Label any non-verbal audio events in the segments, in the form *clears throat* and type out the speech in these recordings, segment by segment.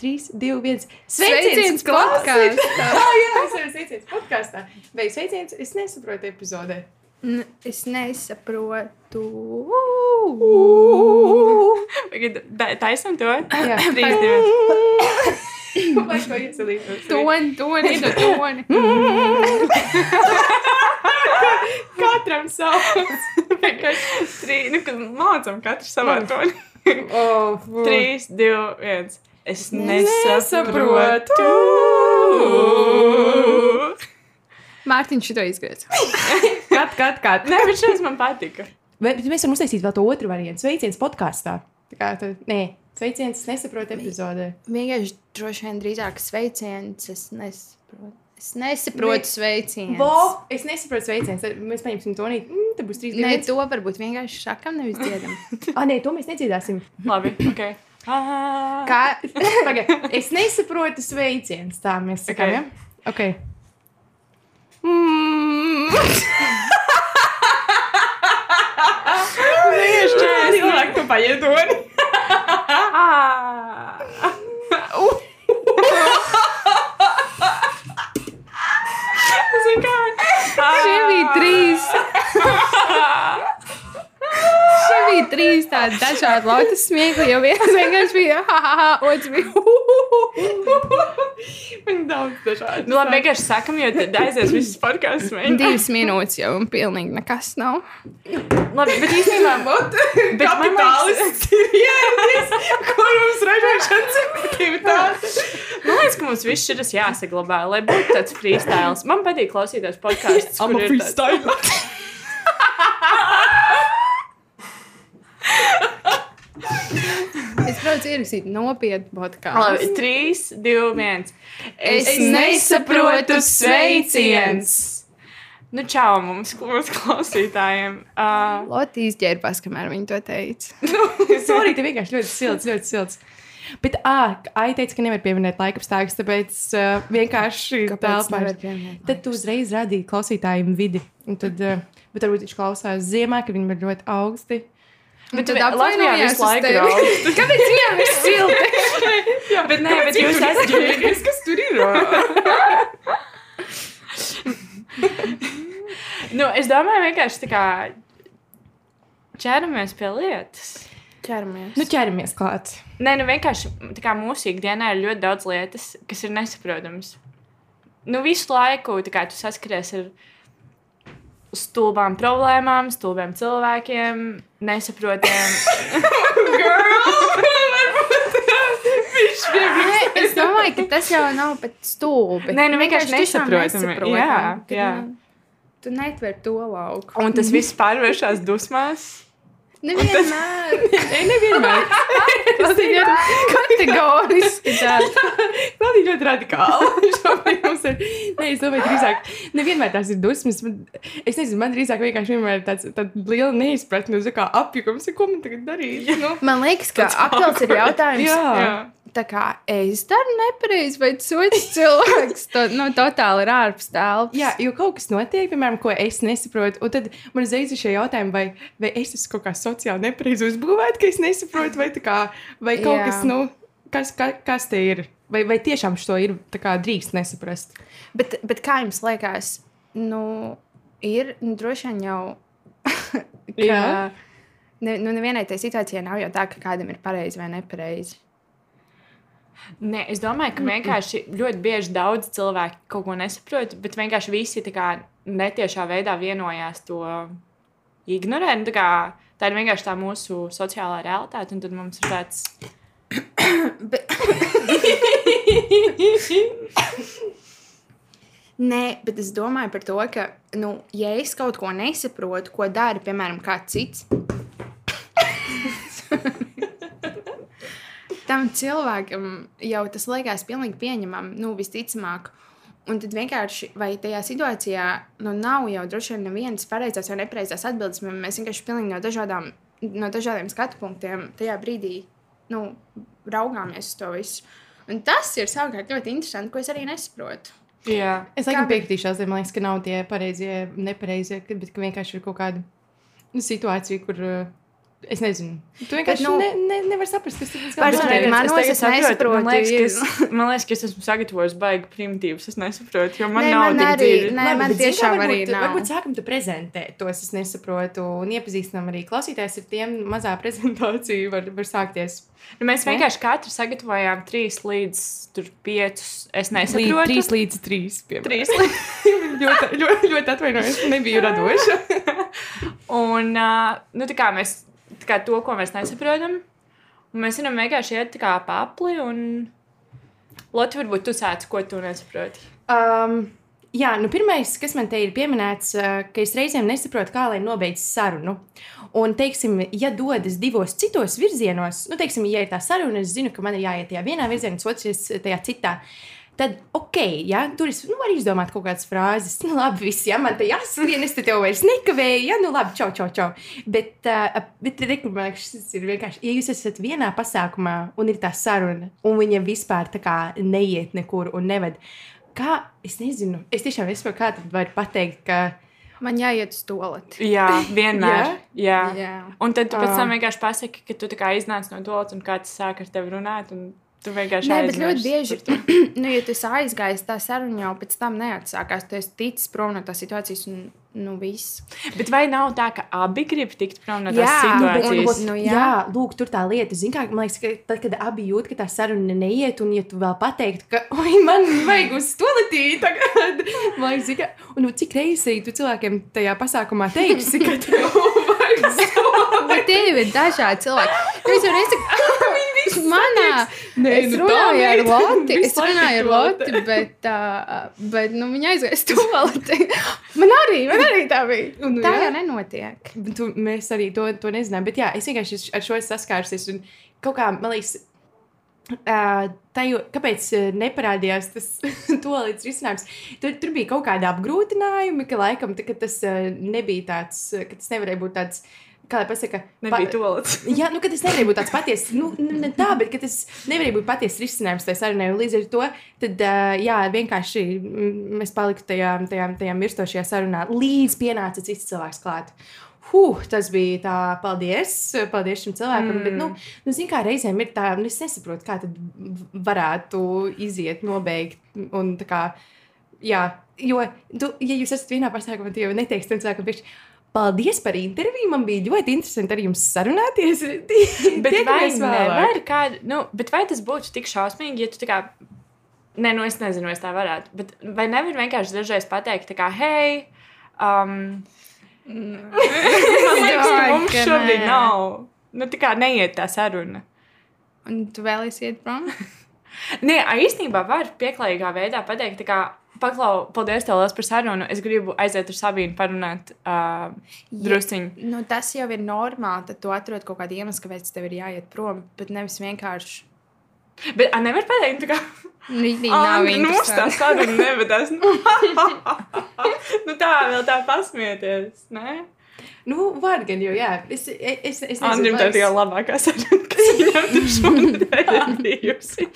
3, 2, 1. Sveiciens podkāstā! *laughs* Jā, *laughs* esmu sveiciens podkāstā. Vai sveiciens? Es nesaprotu epizodē. N- Es nesaprotu. Taisam to? Jā, *laughs* Trīs, divi. Vai ko iecelītos? Toni, toni, toni. Katram savs. Trīs, nu, kad mācām katru savā toni. Oh, Trīs, divi, viens. Es Nesaprotu. nesaprotu. Mārtiņš šito izgriezt. *laughs* Kat, kat, kat. Nē, bet šis man patika. Vai, bet mēs varam uztaisīt vēl to otru variantu. Sveiciens podkāstā. Tā kā tad, nē, sveiciens, es nesaprotu epizodē. Vienkārši droši vien drīzāk sveiciens. Es nesaprotu. Es nesaprotu sveicienu. Vo, es nesaprotu sveiciens. Tad Mēs paņemsim to nīt. Mm, tad būs trīs Nē, dienas. to varbūt vienkārši sakam, nevis dziedam. *laughs* Ah, nē, to mēs nedziedāsim. Labi, ok. Kā? *laughs* Pagaid, es nesaprotu sveiciens. Tā mēs sakām, Ok. ja? Ok. Mm. *laughs* Tieši četri Cilvēki to paiedoni. *laughs* Zini kā? Šie bija trīs. Šie bija trīs tādi dažādi lotus smiekli, jo viens vienkārši bija ha, ha, ha, otrs bija hu, hu, hu. Viņi daudz dažādi. Nu, labi, vienkārši sakam, jo tad aizies visas podkāstus. Divas minūtes jau un pilnīgi nekas nav. Labi, bet īstenībā. *laughs* Bet man liekas, ieradies, *laughs* kur mums ražošanas efektivitāte. man liekas, ka mums viss šis jāsaglabā, lai būtu tāds freestyles. Man patīk klausīties podkāstus. I'm a freestyler. Es braucu ierakstīt nopietnu podkāstu. trīs, divi, viens. Es nesaprotu sveiciens. Nu, čau mums, mūsu klausītājiem. Uh, Lotīs ģērbās, kamēr viņi to teica. *laughs* Sorry, tev vienkārši ļoti silts, ļoti silts. Bet, ah, Ai teica, ka nevar pieminēt laika apstākļus, tāpēc uh, vienkārši pieminēt Tad tu uzreiz radīji klausītājiem vidi. Un Tad, uh, bet varbūt viņš klausās ziemā, kad viņi ir ļoti augsti. Bet tad apvainojās ir augsts. Kāpēc viņam ir silti? Jā, bet nē, bet jūs esat ģērbis. Kas tur ir? Nu, es domāju, vienkārši tā kā ķeramies pie lietas. Ķeramies. nu, ķeramies klāt. Nē, nu vienkārši tā kā mūsu ikdienā ir ļoti daudz lietas, kas ir nesaprotamas. Nu, visu laiku kā tu saskaries ar stulbām problēmām, stulbiem cilvēkiem, nesaprotiem. *laughs* Nē, es domāju, ka tas jau nav pat stulbi. Nē, nu vienkārši nesaprotami. Jā, jā. Tu netver to lauku. Un tas viss pārvēršas dusmās. Nevienmēr. Nē, nevienmēr. Tas ir kategoriski. tāds. Klātī ļoti radikāli. Mums ir. Nē, es domāju, drīzāk. Nevienmēr tās ir dusmas. Man, es nezinu, man drīzāk vienkārši vienmēr ir tāds tād liela neizpratne, kā apjukums, ko man tagad darīt. Nu, Man liekas, ka aktuāls ir jautājums. Jā. Jā. Tā kā es daru nepareizi, vai tas otrs cilvēks *laughs* to nu, totāli ir ārpus telpas. Jā, jo kaut kas notiek, piemēram, ko es nesaprotu. Un tad man ir šie jautājumi, vai, vai es esmu kaut kā sociāli nepareizi uzbūvēta, ka es nesaprotu, vai, tā kā, vai kaut Jā. kas, nu, kas, ka, kas te ir. Vai, vai tiešām šo ir tā kā drīkst nesaprast? Bet, bet kā jums liekas, nu, ir nu, droši vien jau. *laughs* ka Jā. Ne, nu, nevienai tai situācijai nav jau tā, ka kādam ir pareizi vai nepareizi. Nē, es domāju, ka vienkārši ļoti bieži daudz cilvēku kaut ko nesaprot, bet vienkārši visi tā kā netiešā veidā vienojās to ignorēt. Nu, tā, ir vienkārši tā mūsu sociālā realitāte, un tad mums ir tāds. *coughs* *coughs* Nē, bet es domāju par to, ka, nu, ja es kaut ko nesaprotu, ko dara, piemēram, kāds cits, *laughs* tam cilvēkam jau tas liekas pilnīgi pieņemami, nu, visticamāk. Un tad vienkārši, vai tajā situācijā nu, nav jau droši vien nevienas pareizās vai nepareizās atbildes, mēs vienkārši pilnīgi no, dažādām, no dažādiem skatu punktiem tajā brīdī nu, raugāmies uz to visu. Un tas ir savukārt ļoti interesanti, ko es arī nesaprotu. Jā, Es laikam piekritīšu, man liekas, ka nav tie pareizie, nepareizie, bet ka vienkārši ir kaut kāda situācija, kur uh, Es nezinu. Tu vienkārši Bet, nu, ne, ne, nevari saprast, kas tur Personīgi, ir. man tagad es nesaprotu, Man liekas, ka es, man liekas, ka es esmu sagatavojis baigi primitīvus. Es nesaprotu, jo man Nē, nav man arī- dziļi. nē, man tiešām arī varbūt, nav. Varbūt sākam te prezentēt tos, es nesaprotu, un iepazīstinām arī klausītājs ar tiem mazā *laughs* prezentācija var, var sākties. Nu, mēs vienkārši katru sagatavojām trīs līdz tur piecus. Es nesaprotu. trīs līdz trīs. piemēram. Trīs līdz. *laughs* ļoti, ļoti, ļoti atvainojos, nebiju radoša. *laughs* Un uh, nu, tā kā mēs kā to, ko mēs nesaprotam, mēs varam vienkārši iet kā pa apli. Un... Lotte, varbūt tu sāc, ko tu nesaproti. Um, jā, nu pirmais, kas man te ir pieminēts, uh, ka es reizēm nesaprotu, kā lai nobeigtu sarunu. Un, teiksim, ja dodas divos citos virzienos, nu, teiksim, ja ir tā saruna, es zinu, ka man ir jāiet tajā vienā virzienā, otrs tajā citā. Tad, ok, ja tur es nu, varu izdomāt kaut kādas frāzes, *laughs* nu, labi, viss, ja man te jāskrien, es te tev vairs nekavēju, ja, nu, labi, čau, čau, čau. Bet, uh, bet reku, man liekas, tas ir vienkārši, ja jūs esat vienā pasākumā un ir tā saruna, un viņa vispār tā kā neiet nekur un neved, kā, es nezinu, es tiešām nesaprotu, kā tad var pateikt, ka, Man jāiet uz toleti. Jā, vienmēr. *laughs* jā? jā. Jā. Un tad tu pēc tam vienkārši pasaki, ka tu tā kā iznāc no to, un kāds sāk ar tevi runāt. un Tu vienkārši Nē, bet ļoti bieži, *clears throat* nu, ja tu esi aizgājis, tā saruna jau pēc tam neatsākās. Tu esi ticis prom no tās situācijas, un nu, viss. Bet vai nav tā, ka abi grib tikt prom no Jā, tās nu, bet- situācijas? nu, jā. jā. lūk, tur tā lieta, zin kā, man liekas, ka tad, kad abi jūt, ka tā saruna neiet, un ja tu vēl pateiktu, ka, *laughs* man vajag uz toaletī tagad, *laughs* man liekas, zin kā, un nu, cik reizī tu cilvēkiem tajā pasākumā teiksi, ka tev *laughs* vajag uz toaleti. Bet tev ir dažādi cilvēki. Es jau nesaku, *laughs* manā. Nē, es nu, runāju ar Loti. *laughs* Es runāju ar. Loti, bet, uh, bet nu, viņa aizgāja *laughs* toaleti. Man arī, man arī tā bija. Un, Tā jā. jau nenotiek. Tu, mēs arī to, to nezinām. Bet jā, es vienkārši ar šo saskārusies. Un kaut kā, man liekas, uh, tajo, kāpēc neparādījās tas tolīdz risinājums? Tur, tur bija kaut kādi apgrūtinājumi, ka laikam tā, ka tas uh, nebija tāds, ka tas nevarēja būt tāds. Kā lai pasaka, Nebija tolets. *laughs* Jā, nu, ka tas nevarēja būt tāds patiesa. Nu, ne tā, bet ka tas nevarēja būt patiesa risinājums tajā sarunā. un Līdz ar to tad, jā, vienkārši mm, mēs palikām tajā, tajā, tajā mirstošajā sarunā, līdz pienāca cits cilvēks klāt. Huh, tas bija tā, paldies, paldies šim cilvēkam. Mm. Bet, nu, nu zin, kā reizēm ir tā, nu, es nesaprotu, kā tad varētu iziet, nobeigt. Un, tā kā, jā, jo, tu, ja jūs esat vienā pasākumā, tad jau neteiks tam cilvēkam, priekš, paldies par interviju. Man bija ļoti interesanti ar jums sarunāties. *laughs* Bet vai, nevar, kād, nu, bet vai tas būtu tik šausmīgi, ja tu tā kā. Nē, nu es nezinu, vai es tā varētu. Bet vai nevar vienkārši dažreiz pateikt, tā kā, hei, um, *laughs* man liekas, ka mums šobrīd nē. nav. Nu, tā kā neiet tā saruna. Un tu vēlies iet prom? *laughs* Nē, īstenībā var pieklājīgā veidā pateikt, kā, paklau, paldies tev liels par sarunu. Es gribu aiziet ar Sabīnu parunāt uh, drusciņu. Nu, tas jau ir normāli. Tad tu atrod kaut kādu iemeslu, kāpēc tev ir jāiet prom. Bet nevis vienkārši. Bet ā, nevar pateikt, tā kā. Viņi Ā, nav nu, mums tā saruna nevedās. Nu, *laughs* nu tā, vēl tā pasmieties, ne? Nu, var gan, jo, jā, es, es, es nezinu, Andrim tā tikai labākā saruna, kas *laughs* viņam tur šonadēļ *laughs* ir bijusi.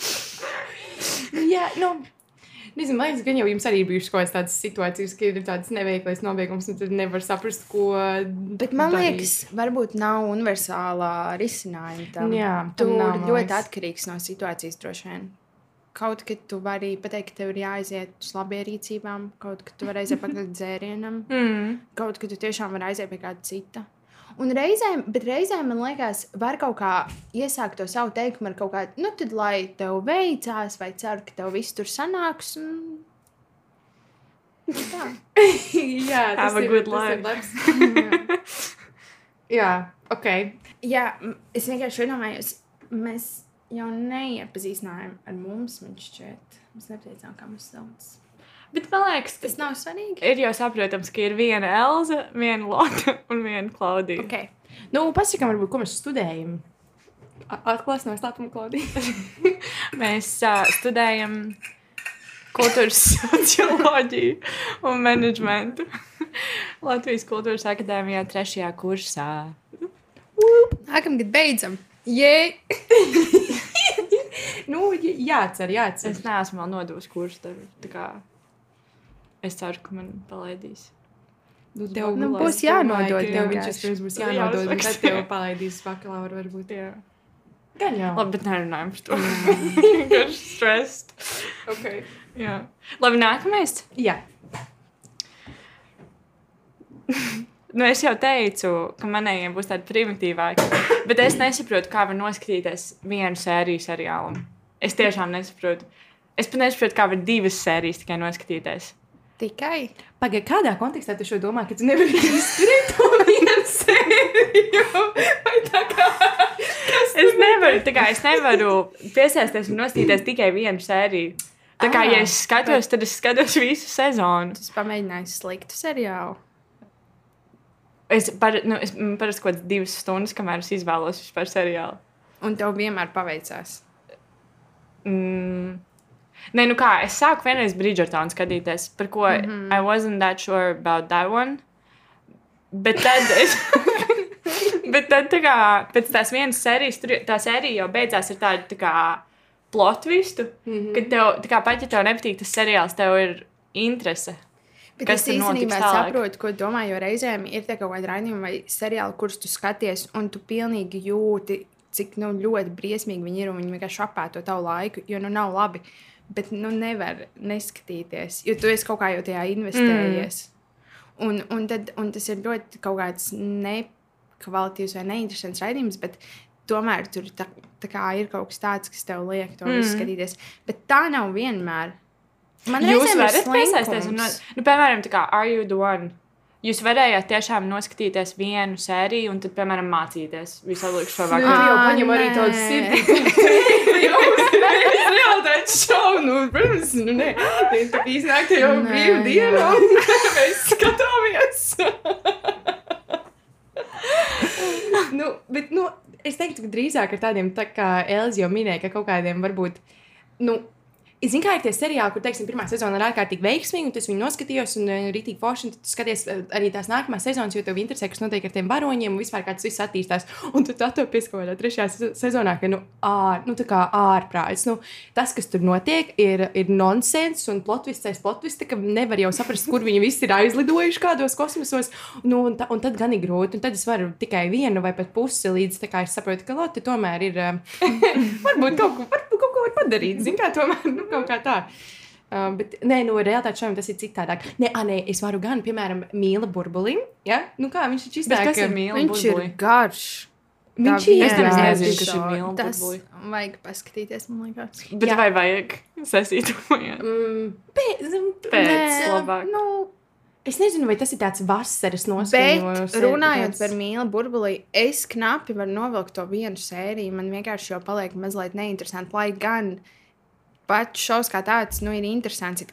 Jā, nu. Nezinu, man liekas, gan jau jums arī bijušas kaut kādas tādas situācijas, ka ir tāds neveikls nobeigums, un tad nevar saprast, ko. Bet man darīt. liekas, varbūt nav universālā risinājuma tam. Jā, tu nav, ļoti atkarīgs no situācijas droši vien. Kaut kad tu vari pateikt, ka tev ir jāaiziet uz labierīcībām, kaut kad tu vari aiziet *laughs* pakaļ dzērienam, Mm. kaut kad tu tiešām vari aiziet pie kāda cita. Un reizēm, bet reizēm man liekas, var kaut kā iesākt to savu teikumu ar kaut kādu, nu, tad lai tev veicās, vai ceru, ka tev viss tur sanāks. Un... *laughs* Tā. jā, tas Have a ir, good life. ir labs. *laughs* jā, ok. Jā, es vienkārši domāju, mēs jau neiepazīstinājām ar mums, man šķiet. Mēs nepateicām, kā mums sauc. Bet man liekas, Tas nav svarīgi. ir jau saprotams, ka ir viena Elza, viena Lotte un viena Klaudija. Okay. Nu, pasakām, varbūt, ko mēs studējam. Atklās no slēpuma klaudija. *laughs* Mēs uh, studējam kultūras socioloģiju un menedžmentu Latvijas Kultūras Akadēmijā trešajā kursā. Nākamgad beidzam. Jē! *laughs* nu, j- jācer, jācer. Es neesmu vēl nodevusi kursu. tā kā Es ceru, ka man palaidīs. Nu, tev Nu, būs jānodod Tev viņš vispirms būs Jā, jānodod, un tad tev palaidīs bakalauru varbūt. Jā. Gan jau. Labi, bet nerunājam par to. Garš *laughs* stressed. Okay. Jā. Labi, nākamais. Jā. Nu, es jau teicu, ka manējiem būs tādi primitīvāki. Bet es nesaprotu, kā var noskatīties vienu sēriju seriālam. Es tiešām nesaprotu. Es pat nesaprotu, kā var divas sērijas tikai noskatīties. Tikai. Pagaid, kādā kontekstā tu šo domā, ka tu nevari izturēt to vienu sēriju? Kā? Es nevaru, tā kā es nevaru piesaisties un noskatīties tikai vienu sēriju. Tā kā, Ah, ja es skatos, tad es skatos visu sezonu. Tas pamēģinājis sliktu seriālu. Es par- nu, es- man parasti kaut kādas divas stundas, kamēr es izvēlos vispār seriālu. Un tev vienmēr paveicās. Mm. Nē, nu kā, es sāku vienreiz Bridgertonu skatīties, par ko mm -hmm. I wasn't that sure about that one. Bet tad es. *laughs* Bet tad, tā kā, pēc tās vienas sērijas, tur tā sērija jau beidzās ar tādu tā kā plotvistu, mm -hmm. ka tev, tā kā pat ja tev nepatīk tas seriāls, tev ir interese. Bet Kas es īstenībā saprotu, ko domā, jo reizēm ir kaut kādi raidījumi vai seriāli, kurus tu skaties, un tu pilnīgi jūti, cik nu, ļoti briesmīgi viņi ir, un viņi vienkārši apēta to tavu laiku, jo nu nav labi. Bet nu nevar neskatīties, jo tu esi kaut kā jau tajā investējies. Mm. Un, un, tad, un tas ir ļoti kaut kāds nekvalitīvs vai neinteresants raidījums, bet tomēr tur tā, tā kā ir kaut kas tāds, kas tev liek to mm. skatīties. Bet tā nav vienmēr. Man Jūs reizēm ir slinkums. nu, piemēram, tā kā Are You the One? Jūs varējāt tiešām noskatīties vienu sēriju un tad, piemēram, mācīties visu likušo Tu vakaru. jau Ā, paņem arī tādu sirdi. Jau uzreiz realitātes šovu, nu, protams, nu, nē. Tā iznāk te jau brīvu dienu, jā. un mēs skatāmies. nu, bet, nu, es teiktu, ka drīzāk ar tādiem, tā kā Elza jau minēja, ka kaut kādiem varbūt, nu, Es zinu, kā ir tie seriāli, kur, teiksim, pirmā sezona ir ārkārtīgi veiksmīga, un tas viņu noskatījos, un uh, rītīgi forši, un tu skaties uh, arī tās nākamās sezonas, jo tev interesē, kas notiek ar tiem varoņiem, un vispār kā tas viss attīstās. Un tu atopies kaut kādā trešajā se- sezonā, ka, nu, ār, nu tā kā ārprāts. Nu, tas, kas tur notiek, ir, ir nonsens un plotvists, plotvists, ka nevar jau saprast, kur viņi visi ir aizlidojuši kādos kosmosos, nu, un, ta, un tad gan ir grūti, un tad es varu tikai vienu vai pat pusi līdz, tā kā es saprotu, ka Lotte tomēr ir, uh, *laughs* varbūt kaut ko, varbūt kaut ko var padarīt, zin kā tomēr, nu, kaut kā tā. Uh, bet, nē, no realitātes šodien tas ir citādāk. Nē, a, nē, es varu gan, piemēram, mīla burbulim. Ja? Nu, kā viņš taču Bet izsaka? kas ir mīlestības? Viņš ir garš. Viņš ir viena nezinu, kas ir epizode. mīlestības Tas burbuli. vajag paskatīties, man liekas. Bet Jā. vai vajag jā? Mm, pēc, Pēc Nē, labāk. Nu, es nezinu, vai tas ir tāds vasaras noskaņojums. runājot par mīlu burbulī, es knapi varu novilkt to vienu sēriju. Man vienkārši jau paliek mazliet neinteresanti, lai gan pats šovs kā tāds nu, ir interesants.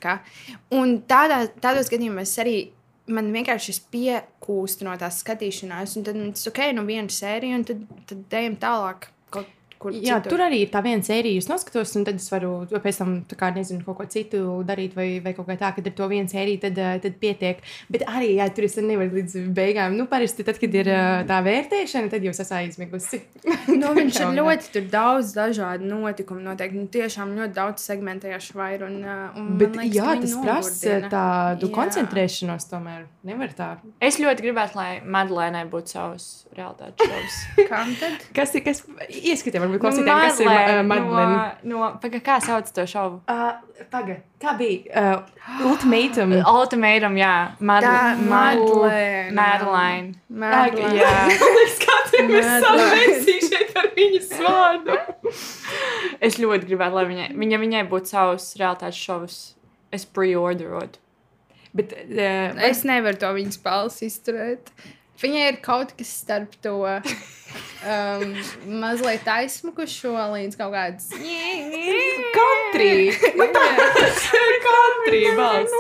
Un tādā, tādos gadījumos arī. Man vienkārši es piekūstu no tās skatīšanās, un tad man tas ok, no viena sērija, un tad, tad ejam tālāk. Kaut kur Jā, citur. tur arī tā viena sērija, es noskatos, un tad es varu pēc tam, kā nezinu, kaut ko citu darīt, vai, vai kaut kā tā, kad ir to viena sērija, tad, eh, tad pietiek. Bet arī, jā, tur es nevaru līdz beigām. Nu, parasti tad, kad ir eh, tā vērtēšana, tad jūs esat aizmigusi. *laughs* Nu, viņš ir ļoti tur daudz dažādu notikumu. Noteikti nu, tiešām ļoti daudz segmentējuši vairu. Un, uh, un, man Bet, liekas, jā, tas prasa tādu Jā. koncentrēšanos, tomēr nevar tā. Es ļoti gribētu, lai Madlēnai būtu savs realitātes šovs. Kam tad? Kas ir, kas ieskatīt, varbūt klausītājiem, kas ir uh, Madlena? No, no, paga, kā sauc to šovu? Uh, Pagaid, kā bija? Uh, ultimatum. *gasps* Ultimatum, jā. Mad Tā, Mad Madlēna. Madeline. Madlēna. Jā. Skatījums Madlena. salvēsī šeit ar viņas vārdu. *laughs* Es ļoti gribētu, lai viņai, viņa, viņai būtu savs realitātes šovs. Es pre-orderotu. Bet, uh, Es nevaru to viņas balsi izturēt. Viņai ir kaut kas starp to um, *laughs* mazliet aizsmukušo līdz kaut kādas. country. *laughs* Nu, tāds country balss.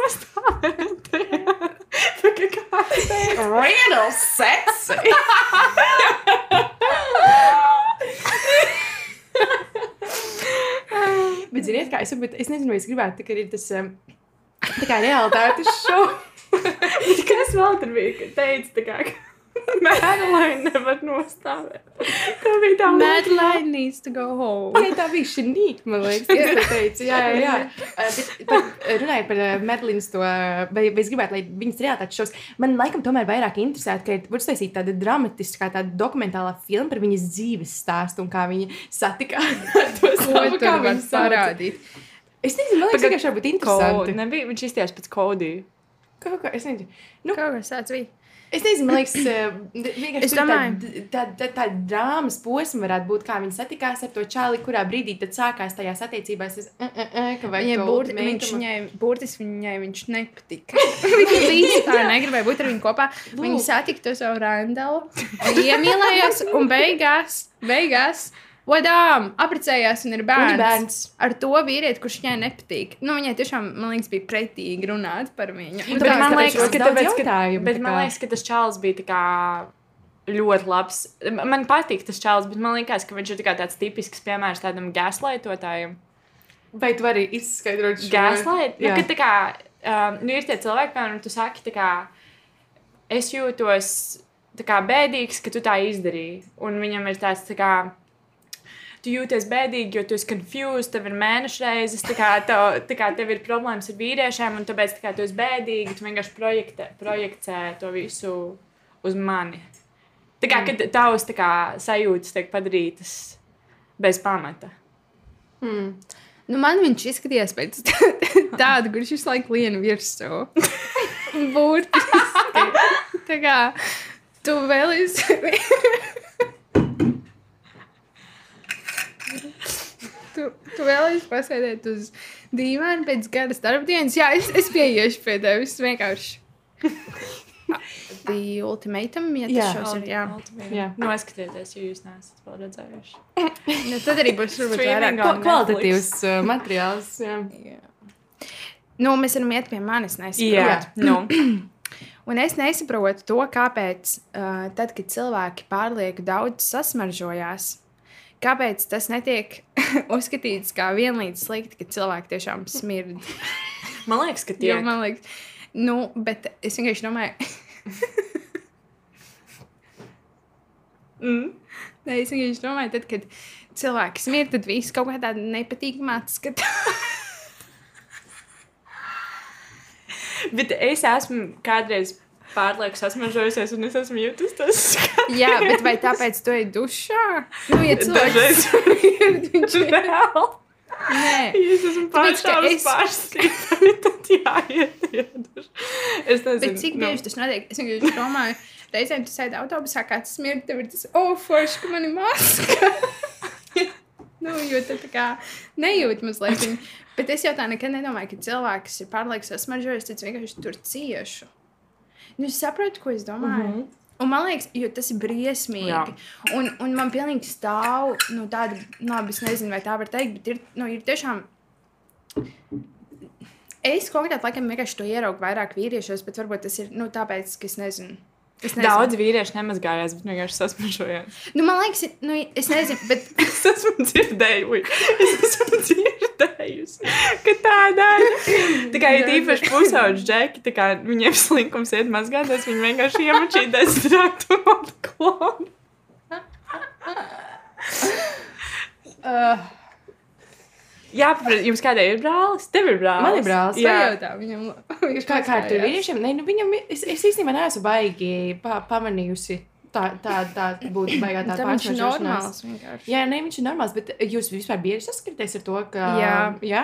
*laughs* Real sexy. Bet, ziniet, kā es, bet es nezinu, vai es gribētu, tā, ka ir tas um, tā kā realitātes šovs. *laughs* Kas vēl tur bija? ka Teica, tā kā ka *laughs* Madeline nevar nostāvēt. Tā bija tā Madeline needs to go home. Nē, tā bija šī nīka, man liekas. Tas tā teica, jā, jā, jā. *laughs* Uh, Bet, bet runājot par uh, Medlīnas to, vai, vai es gribētu, lai viņas realitātes šovs, man laikam tomēr vairāk interesē, ka var uztaisīt tāda dramatiska, tāda dokumentālā filma par viņas dzīves stāstu un kā viņa satikās ar to Ko savu, kā var viņa sarādīt. parādīt? Es nezinu, man liekas, vienkārši varbūt Ko, interesanti. nebija, viņš izties pēc kodī. Kaut kā, es nezinu. Nu, Kaut kas tāds bija. Es nezinu, man liekas, eh, vienkārši Es domāju- tā, tā, tā, tā drāmas posma varētu būt, kā viņi satikās ar to čāli, kurā brīdī tad sākās tajās attiecībās. Es, uh, uh, uh, ka Viņai burti, viņš viņai, burtiski viņai viņš nepatika. Viņa līdzi tā negribēja būt ar viņu kopā. Lūk. satika to savu randalu, iemīlējās un beigās, beigās, vadām, apprecējās un ir Un ir bērns. bērns. Ar to vīrieti, kurš viņai nepatīk. Nu, viņai tiešām, man liekas, bija pretīgi runāt par viņu. Bet Bet tāpēc man liekas, ka, tāpēc, ka, bet man liekas, ka tas čāls bija tā kā ļoti labs. Man patīk tas čāls, bet man liekas, ka viņš ir tā tāds tipisks piemērs tādam gaslietotājam. Vai tu vari izskaidrot šo Gaslight? Nu, ka kā, um, nu, ir tie cilvēki, piemēram, tu saki, kā, es jūtos kā bēdīgs, ka tu tā izdarīji. Un viņam ir tāds, tā kā, tu jūties bēdīgi, jo tu esi confused, tev ir mēneša reizes, tā kā, tev, tā kā tev ir problēmas ar vīriešiem, un tāpēc tā kā, tu esi bēdīgi, tu vienkārši projektē, projektē to visu uz mani. Tā kā, kad tavs kā, sajūtas tiek padarītas bez pamata. Hmm. Nu, man viņš izskatījās pēc *laughs* tāda, kurš visu laiku lien virsū. *laughs* Būtiski. Tā kā tu vēlies. Tu, tu vēlies pasēdēt uz dīvaina pēc garas darbdienas. Jā, es, es pieiešu pie tevis vienkārši. Bija ultimatum, ja tas šos ir. Jā. Jā. Noskatieties, ja jūs neesat vēl redzējuši. Nu, tad arī būs vairāk. Kvalitatīvs uh, materiāls. Jā. Jā. Nu, mēs varam iet pie manis. Nesaprotu. nu. *clears throat* Un es nesaprotu to, kāpēc, uh, tad, kad cilvēki pārlieku daudz sasmaržojās, kāpēc tas netiek *laughs* uzskatīts kā vienlīdz slikti, ka cilvēki tiešām smird. *laughs* Man liekas, ka tie man liekas, nu, bet es vienkārši domāju, mm. ne, *laughs* es vienkārši domāju, tad, kad cilvēki smird, tad viss kaut kā tāda nepatīkama atskata. Bet es esmu kādreiz pārlieku sasmažojusies, un es esmu jutis tas Jā, bet vai tāpēc tu ej dušā? Nu, ja cilvēks *laughs* ir. *laughs* vēl. Nē. Es esmu pārstāvis pārstīpani, *laughs* tad jāiet ieduši. Es nezinu. Bet cik bieži tas notiek? Es vienkārši domāju, reizēm tu sēdi autobusā, kāds smird, tev ir tas, oh, forši, ka man ir maska. nu, jo tu tā kā nejūti mazliet. Bet es jau tā nekad nedomāju, ka cilvēks ir pārlieku sasmažojis, tad vienkārši tur ciešu. Nu, es saprotu, ko es domāju. Mm -hmm. Un man liekas, jo tas ir briesmīgi. Jā. Un, un man pilnīgi stāv nu, tāda, labi, es nezinu, vai tā var teikt, bet ir, nu, ir tiešām. Es konkrēti laikam vienkārši to ieraugu vairāk vīriešos, bet varbūt tas ir nu, tāpēc, ka es nezinu. Daudz vīriešu nemazgājās, bet vienkārši sasmažojās. Nu, man liekas, nu, es nezinu, bet *laughs* Es esmu dzirdējusi, es esmu dzirdējusi, ka tā dara. Tā kā ir īpaši pusauģi džeki, tā kā viņiem slinkums iet mazgāties, viņi vienkārši iemačīja dezinētu un *laughs* klonu. *laughs* Uh, Jā, paprāt, jums kādai ir brālis? Tev ir brālis? Man ir brālis, Jā, pajautā viņam. *laughs* viņš kā, kā ar vīriešiem? Nē, nu viņam, es, es īstenībā neesmu baigi pa, pamanījusi. Tā, tā, tā būtu baigā tā *laughs* Tā viņš ir normāls vienkārši. Jā, nē, viņš ir normāls, bet jūs vispār bieži saskaraties ar to, ka. Jā. jā?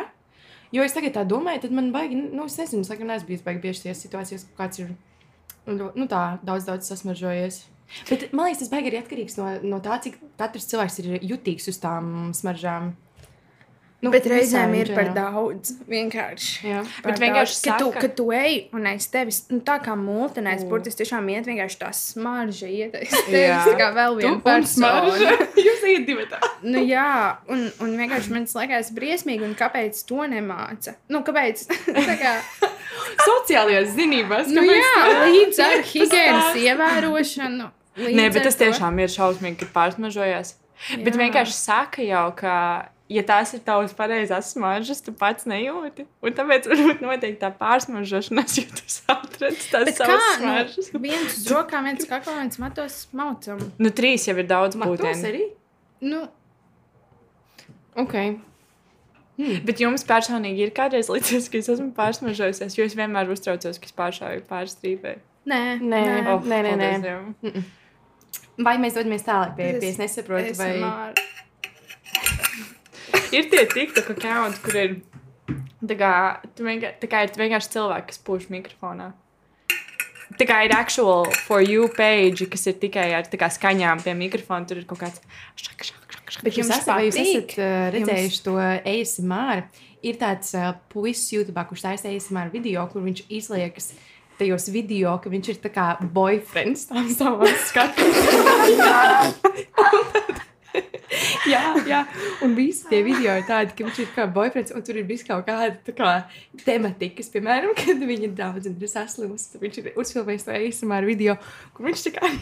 Jo es tagad tā domāju, tad man baigi, nu, es nezinu, es laikam neesmu bijis baigi bieži tajās situācijās, ka kāds ir, nu, nu tā, daudz, daudz sasmaržojies. Bet man liekas, tas baigi arī atkarīgs no, no tā, cik katrs cilvēks ir jutīgs uz tām smaržām. Nu, Bet reizēm ir par daudz. Vienkārši. Jā. Par Bet vienkārši daudz. Kad tu, saka- kad tu ej un aiz tevis, nu, tā kā mūtenēs, U. burtiski tiešām iet vienkārši tā smarža, iet aiz tevis, tā kā vēl viena persona. *laughs* Jūs ejat divi tā. Nu, jā, un, un vienkārši man tas liekas briesmīgi, un kāpēc to nemāca? Nu, kāpēc? *laughs* tā kā, Sociālajās zinībās. nu, jā, tā? līdz ar *laughs* stāsts. ievērošanu. Nē, bet tas to- tiešām ir šausmīgi, kad pārsmažojās. Bet Jā. vienkārši saka jau, ka, ja tās ir tavas pareizās smaržas, tu pats nejūti. Un tāpēc varbūt notiek tā pārsmažošanās, jo tu atradi tās Bet kā? savas smaržas. Nu, viens uz rokām, viens kaklā, viens matos maucam. Nu, trīs jau ir daudz Matos arī? Nu, Ok. Bet jums personīgi ir kādreiz līdzies, ka es esmu pārsmažojusies, jo es vienmēr uztraucos, ka es pāršāju pārstrīpē. Nē, Nē. Oh, Nē, nē, nē. Vai mēs dodamies tālāk pie, pie es nesaprotu, vai... ASMR. Ir tie TikTok accounti, kur ir. Tā kā, vienkār, tā kā ir vienkārši cilvēki, kas pūš mikrofonā. Tā kā ir actual for you page, kas ir tikai ar kā, skaņām pie mikrofona. Tur ir kaut kāds. Šak, šak, šak, šak. Bet jūs Jums esat, jūs esat uh, redzējuši to ASMR? Ir tāds uh, puisis YouTube, kurš taisa ASMR video, kur viņš izliekas tajos video, ka viņš ir tā kā boyfriends tam savam skatam. *laughs* *laughs* *laughs* jā, jā, un visi tie video ir tādi, ka viņš ir kā boyfriends, un tur ir bijis kaut kāda kā tematikas, piemēram, kad viņa daudz ir saslimusi. tad Viņš ir uzfilmējis to ASMR video, kur viņš tā kā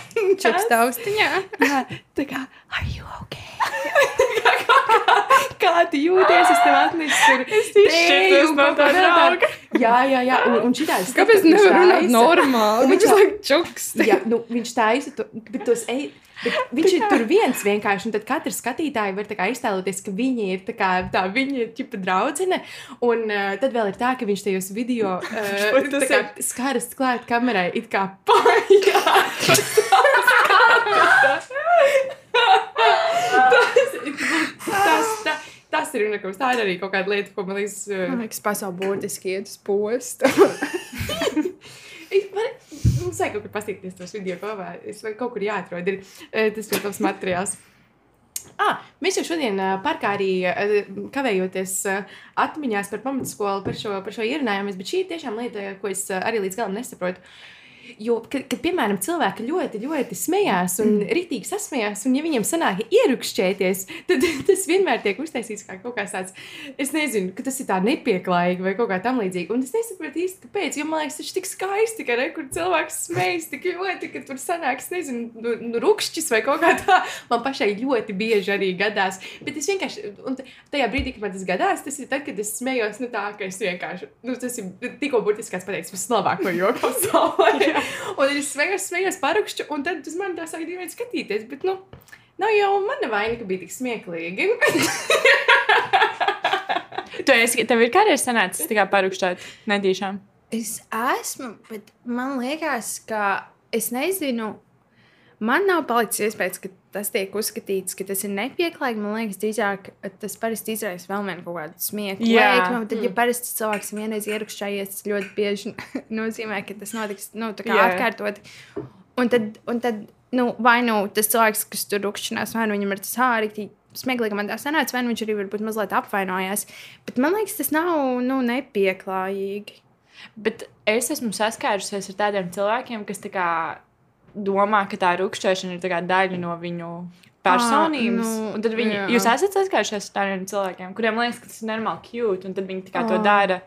*laughs* Čips taustiņā. Jā, tā kā, are you okay? kā, *laughs* kā, kā tu jūties? Es tev atnesu. Es izšķirtos no tā drauga. Jā, jā, jā. Un, un šitāds. Kāpēc nevar runāt normāli? Viņš viņš laik čuks. Jā, nu, viņš taisa bet tos ej. Bet *laughs* viņš ir tur viens vienkārši, un tad katrs skatītājs var iztēloties, ka viņi ir tā kā tā viņa tipa draudzene. Un uh, tad vēl ir tā, ka viņš tajos video *laughs* uh, kā skaras klāt kamerai, it kā pājā. tas, tas, tas, tas ir unikāls. Tā ir arī kaut kāda lieta, ko man liekas. Uh, Man liekas, pasauli būtiski iet uz postu. *laughs* Varu- Mums vajag kaut kur paskatīties tos video kopā. Es vai kaut kur jāatrod. Ir eh, tas ļoti labs materiāls. Ah, mēs jau šodien uh, parkā arī uh, kavējoties uh, atmiņās par pamatskolu, par šo, par šo ierunājumus, bet šī ir tiešām lieta, ko es uh, arī līdz galam nesaprotu. Jo, kad, kad piemēram, cilvēki ļoti, ļoti smējās un mm. rītīgi sasmējās, un ja viņiem sanāk ierukšķēties, tad *laughs* tas vienmēr tiek uztaisīts kā kaut kāds tāds, es nezinu, ka tas ir tā nepieklājīgi vai kaut kā tam līdzīga. Un es nesaprotu īsti, kāpēc, jo man liekas, tas ir tik skaisti, ka re, kur cilvēks smējas tik ļoti, ka tur sanāks, nezinu, nu, nu, rukšķis vai kaut kā tā. Man pašai ļoti bieži arī gadās. Bet es vienkārši, un tajā brīdī, kad man tas gadās, tas ir tad, kad es smējos, nu tā, ka es vienkārši, nu tas ir tikko burtiski kāds pateiks vislabāko joku *laughs* pasaulē. *laughs* un es smējos, smējos parukšķu, un tad uz mani tā sāk divi skatīties, bet, nu, nav jau mana vaina, ka bija tik smieklīgi. *laughs* Tu esi, tev ir kādreiz sanācis tā kā parukšķēt netīšām? Es esmu, bet man liekas, ka es nezinu. Man nav palicis iespējas, ka tas tiek uzskatīts, ka tas ir nepieklājīgi. Man liekas, drīzāk tas parasti izraisa vēl vienu kaut kādu smieku. Jā. Liekumu, Tad, ja parasti cilvēks vienreiz ierakstējies, tas ļoti bieži *laughs* nozīmē, ka tas notiks nu, atkārtot. Un tad, un tad nu, vai nu tas cilvēks, kas tur rukšķinās, vai nu viņam ir tas ārīgi. Smieklīgi man tā sanāca, vai nu viņš arī varbūt mazliet apvainojās. Bet man liekas, tas nav nu, nepieklājīgi. Bet es esmu saskārusies ar tādiem cilvēkiem, kas tā kā domā, ka tā rupšķēšana ir tā daļa no viņu personības. nu, Un tad viņi, jā. jūs esat saskārušies ar tādiem cilvēkiem, kuriem liekas, ka tas ir normāli cute, un tad viņi tā kā to Ā. dara.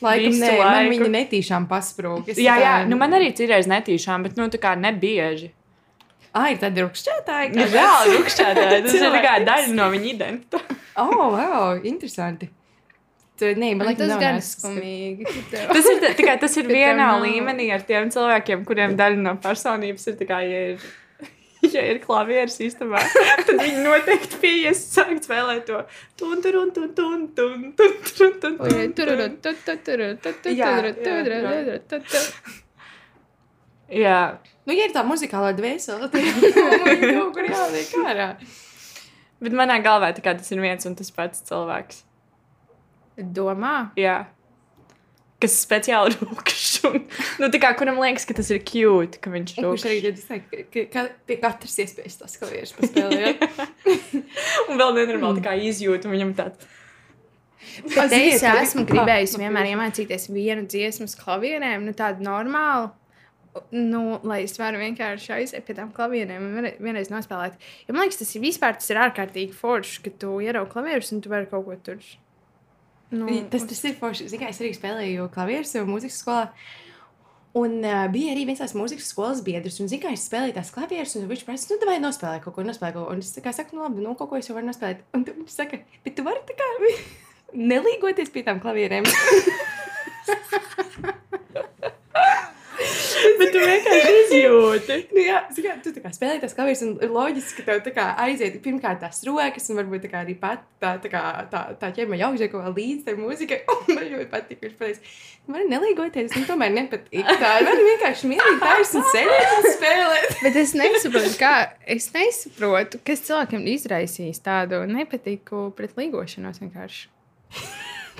Laikam, nē, man laiku. viņa netīšām pasprūk. Es Jā, tā jā, kā- nu man arī citreiz netīšām, bet nu tā kā nebieži. Ah, ir tādi rupšķētāji. Nu, *laughs* reāli rupšķētāji, tas ir tā kā daļa no viņa identitātes. Oh, wow, interesanti. Nē, man liekas, tas nav gan skumīgi. *laughs* Tas ir, kā, tas ir *laughs* vienā līmenī ar tiem cilvēkiem, kuriem daļa no personības ir kā, ja ir, *laughs* ja ir klavieres īstenībā, tad viņi noteikti pieies sākt spēlēt to tun, tun, tun, tun, tun, tun, tun, tun, tun, tun. tu, tu, turu, tu, tu, Jā, tururu, jā, tururu, jā. Nu, ja ir tā muzikālā dvēsele, tad kaut kur jāliek ārā. bet manā galvā tā kā tas ir viens un tas pats cilvēks. Domā? Jā. Kas speciāli *laughs* rūkš. Un, nu, tā kā kuram liekas, ka tas ir cute, ka viņš es teiktu, ka, ka pie katras iespējas tas klavieris paspēlēt. *laughs* Un vēl nenormāli tā kā izjūt, un viņam tāds. Bet *laughs* es esmu gribējusi Ah, vienmēr iemācīties vienu dziesmu klavierēm, nu tādu normālu. Nu, lai es varu vienkārši aiziet pie tām klavierēm un vienreiz- nospēlēt. Jo man liekas, tas ir vispār tas ir ārkārtīgi forši, ka tu ieraugi klavierus un tu vari kaut ko tur. Nu, Tas, tas ir forši. Zini, kā es arī spēlēju klavierus mūzikas skolā. Un uh, bija arī viens tās mūzikas skolas biedrs, un zinu, kā es spēlēju tās klavierus, un viņš prasa, nu, vai nospēlē kaut ko, nospēlē kaut ko. Un es kā saku, nu, labi, nu, kaut ko es jau varu nospēlēt. Un tad viņš saka, bet tu vari tā kā *laughs* nelīgoties pie tām klavierēm. *laughs* Bet tu vienkārši izjūti. Nu, jā, kā, tu kā spēlē tas klavieres, un ir loģiski, ka tev aiziet pirmkārt tās rokas, un varbūt arī pat tā, tā, kā, tā, tā ķēma jau augšā kaut kā līdz tai mūzikai, *laughs* un man ļoti patīk, viņš pateiks, man nelīgoties, man tomēr nepatīk. Tā ir vienkārši mierīgi taisni sēdēt un spēlēt. Bet es nesaprotu, kā es nesaprotu, kas cilvēkiem izraisīs tādu nepatiku pret līgošanos vienkārši.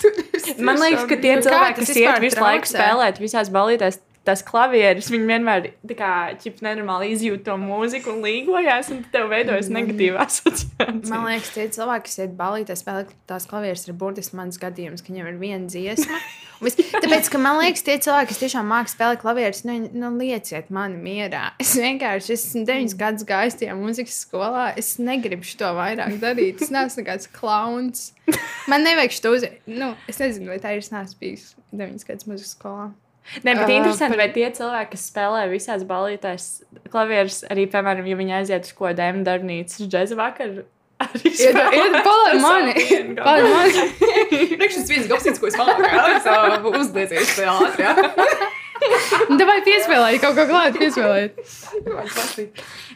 *laughs* Man liekas, ka tie cilvēki, kas iet visu laiku spēlēt visās balītēs, tas klavieris, viņi vienmēr tā kā ķip nenormāli izjūt to mūziku un līgojās, un tev veidojas negatīva *laughs* asociācija. Man liekas, tie cilvēki, kas iet balītē spēlēt tās klavieres, ir burtiski mans gadījums, ka viņiem ir viena dziesma. Un viss- *laughs* Tāpēc, ka man liekas, tie cilvēki, kas tiešām mākslinieki spēlē klavierus, nu, nu lieciet mani mierā. Es vienkārši esmu deviņus gadus gājis tajā mūzikas skolā. Es negribu to vairāk darīt. Es neesmu nekāds klauns. Man nevajag šo uzzīmēt. Nu, es nezinu, vai tā ir. Es neesmu bijis deviņus gadus mūzikas skolā. Nē, bet Ā, interesanti, par- vai tie cilvēki, kas spēlē visās balītēs klavierus, arī, piemēram, ja viņi aiziet uz ko dēmu darbnīcas džeza vakaru, Ir palaid mani! Palaid mani! Priekš tas viens gobsīts, ko es māku, uzlieciet šajā ātrā. *laughs* Nu, Vai piespēlēt kaut ko klāt, piespēlēt?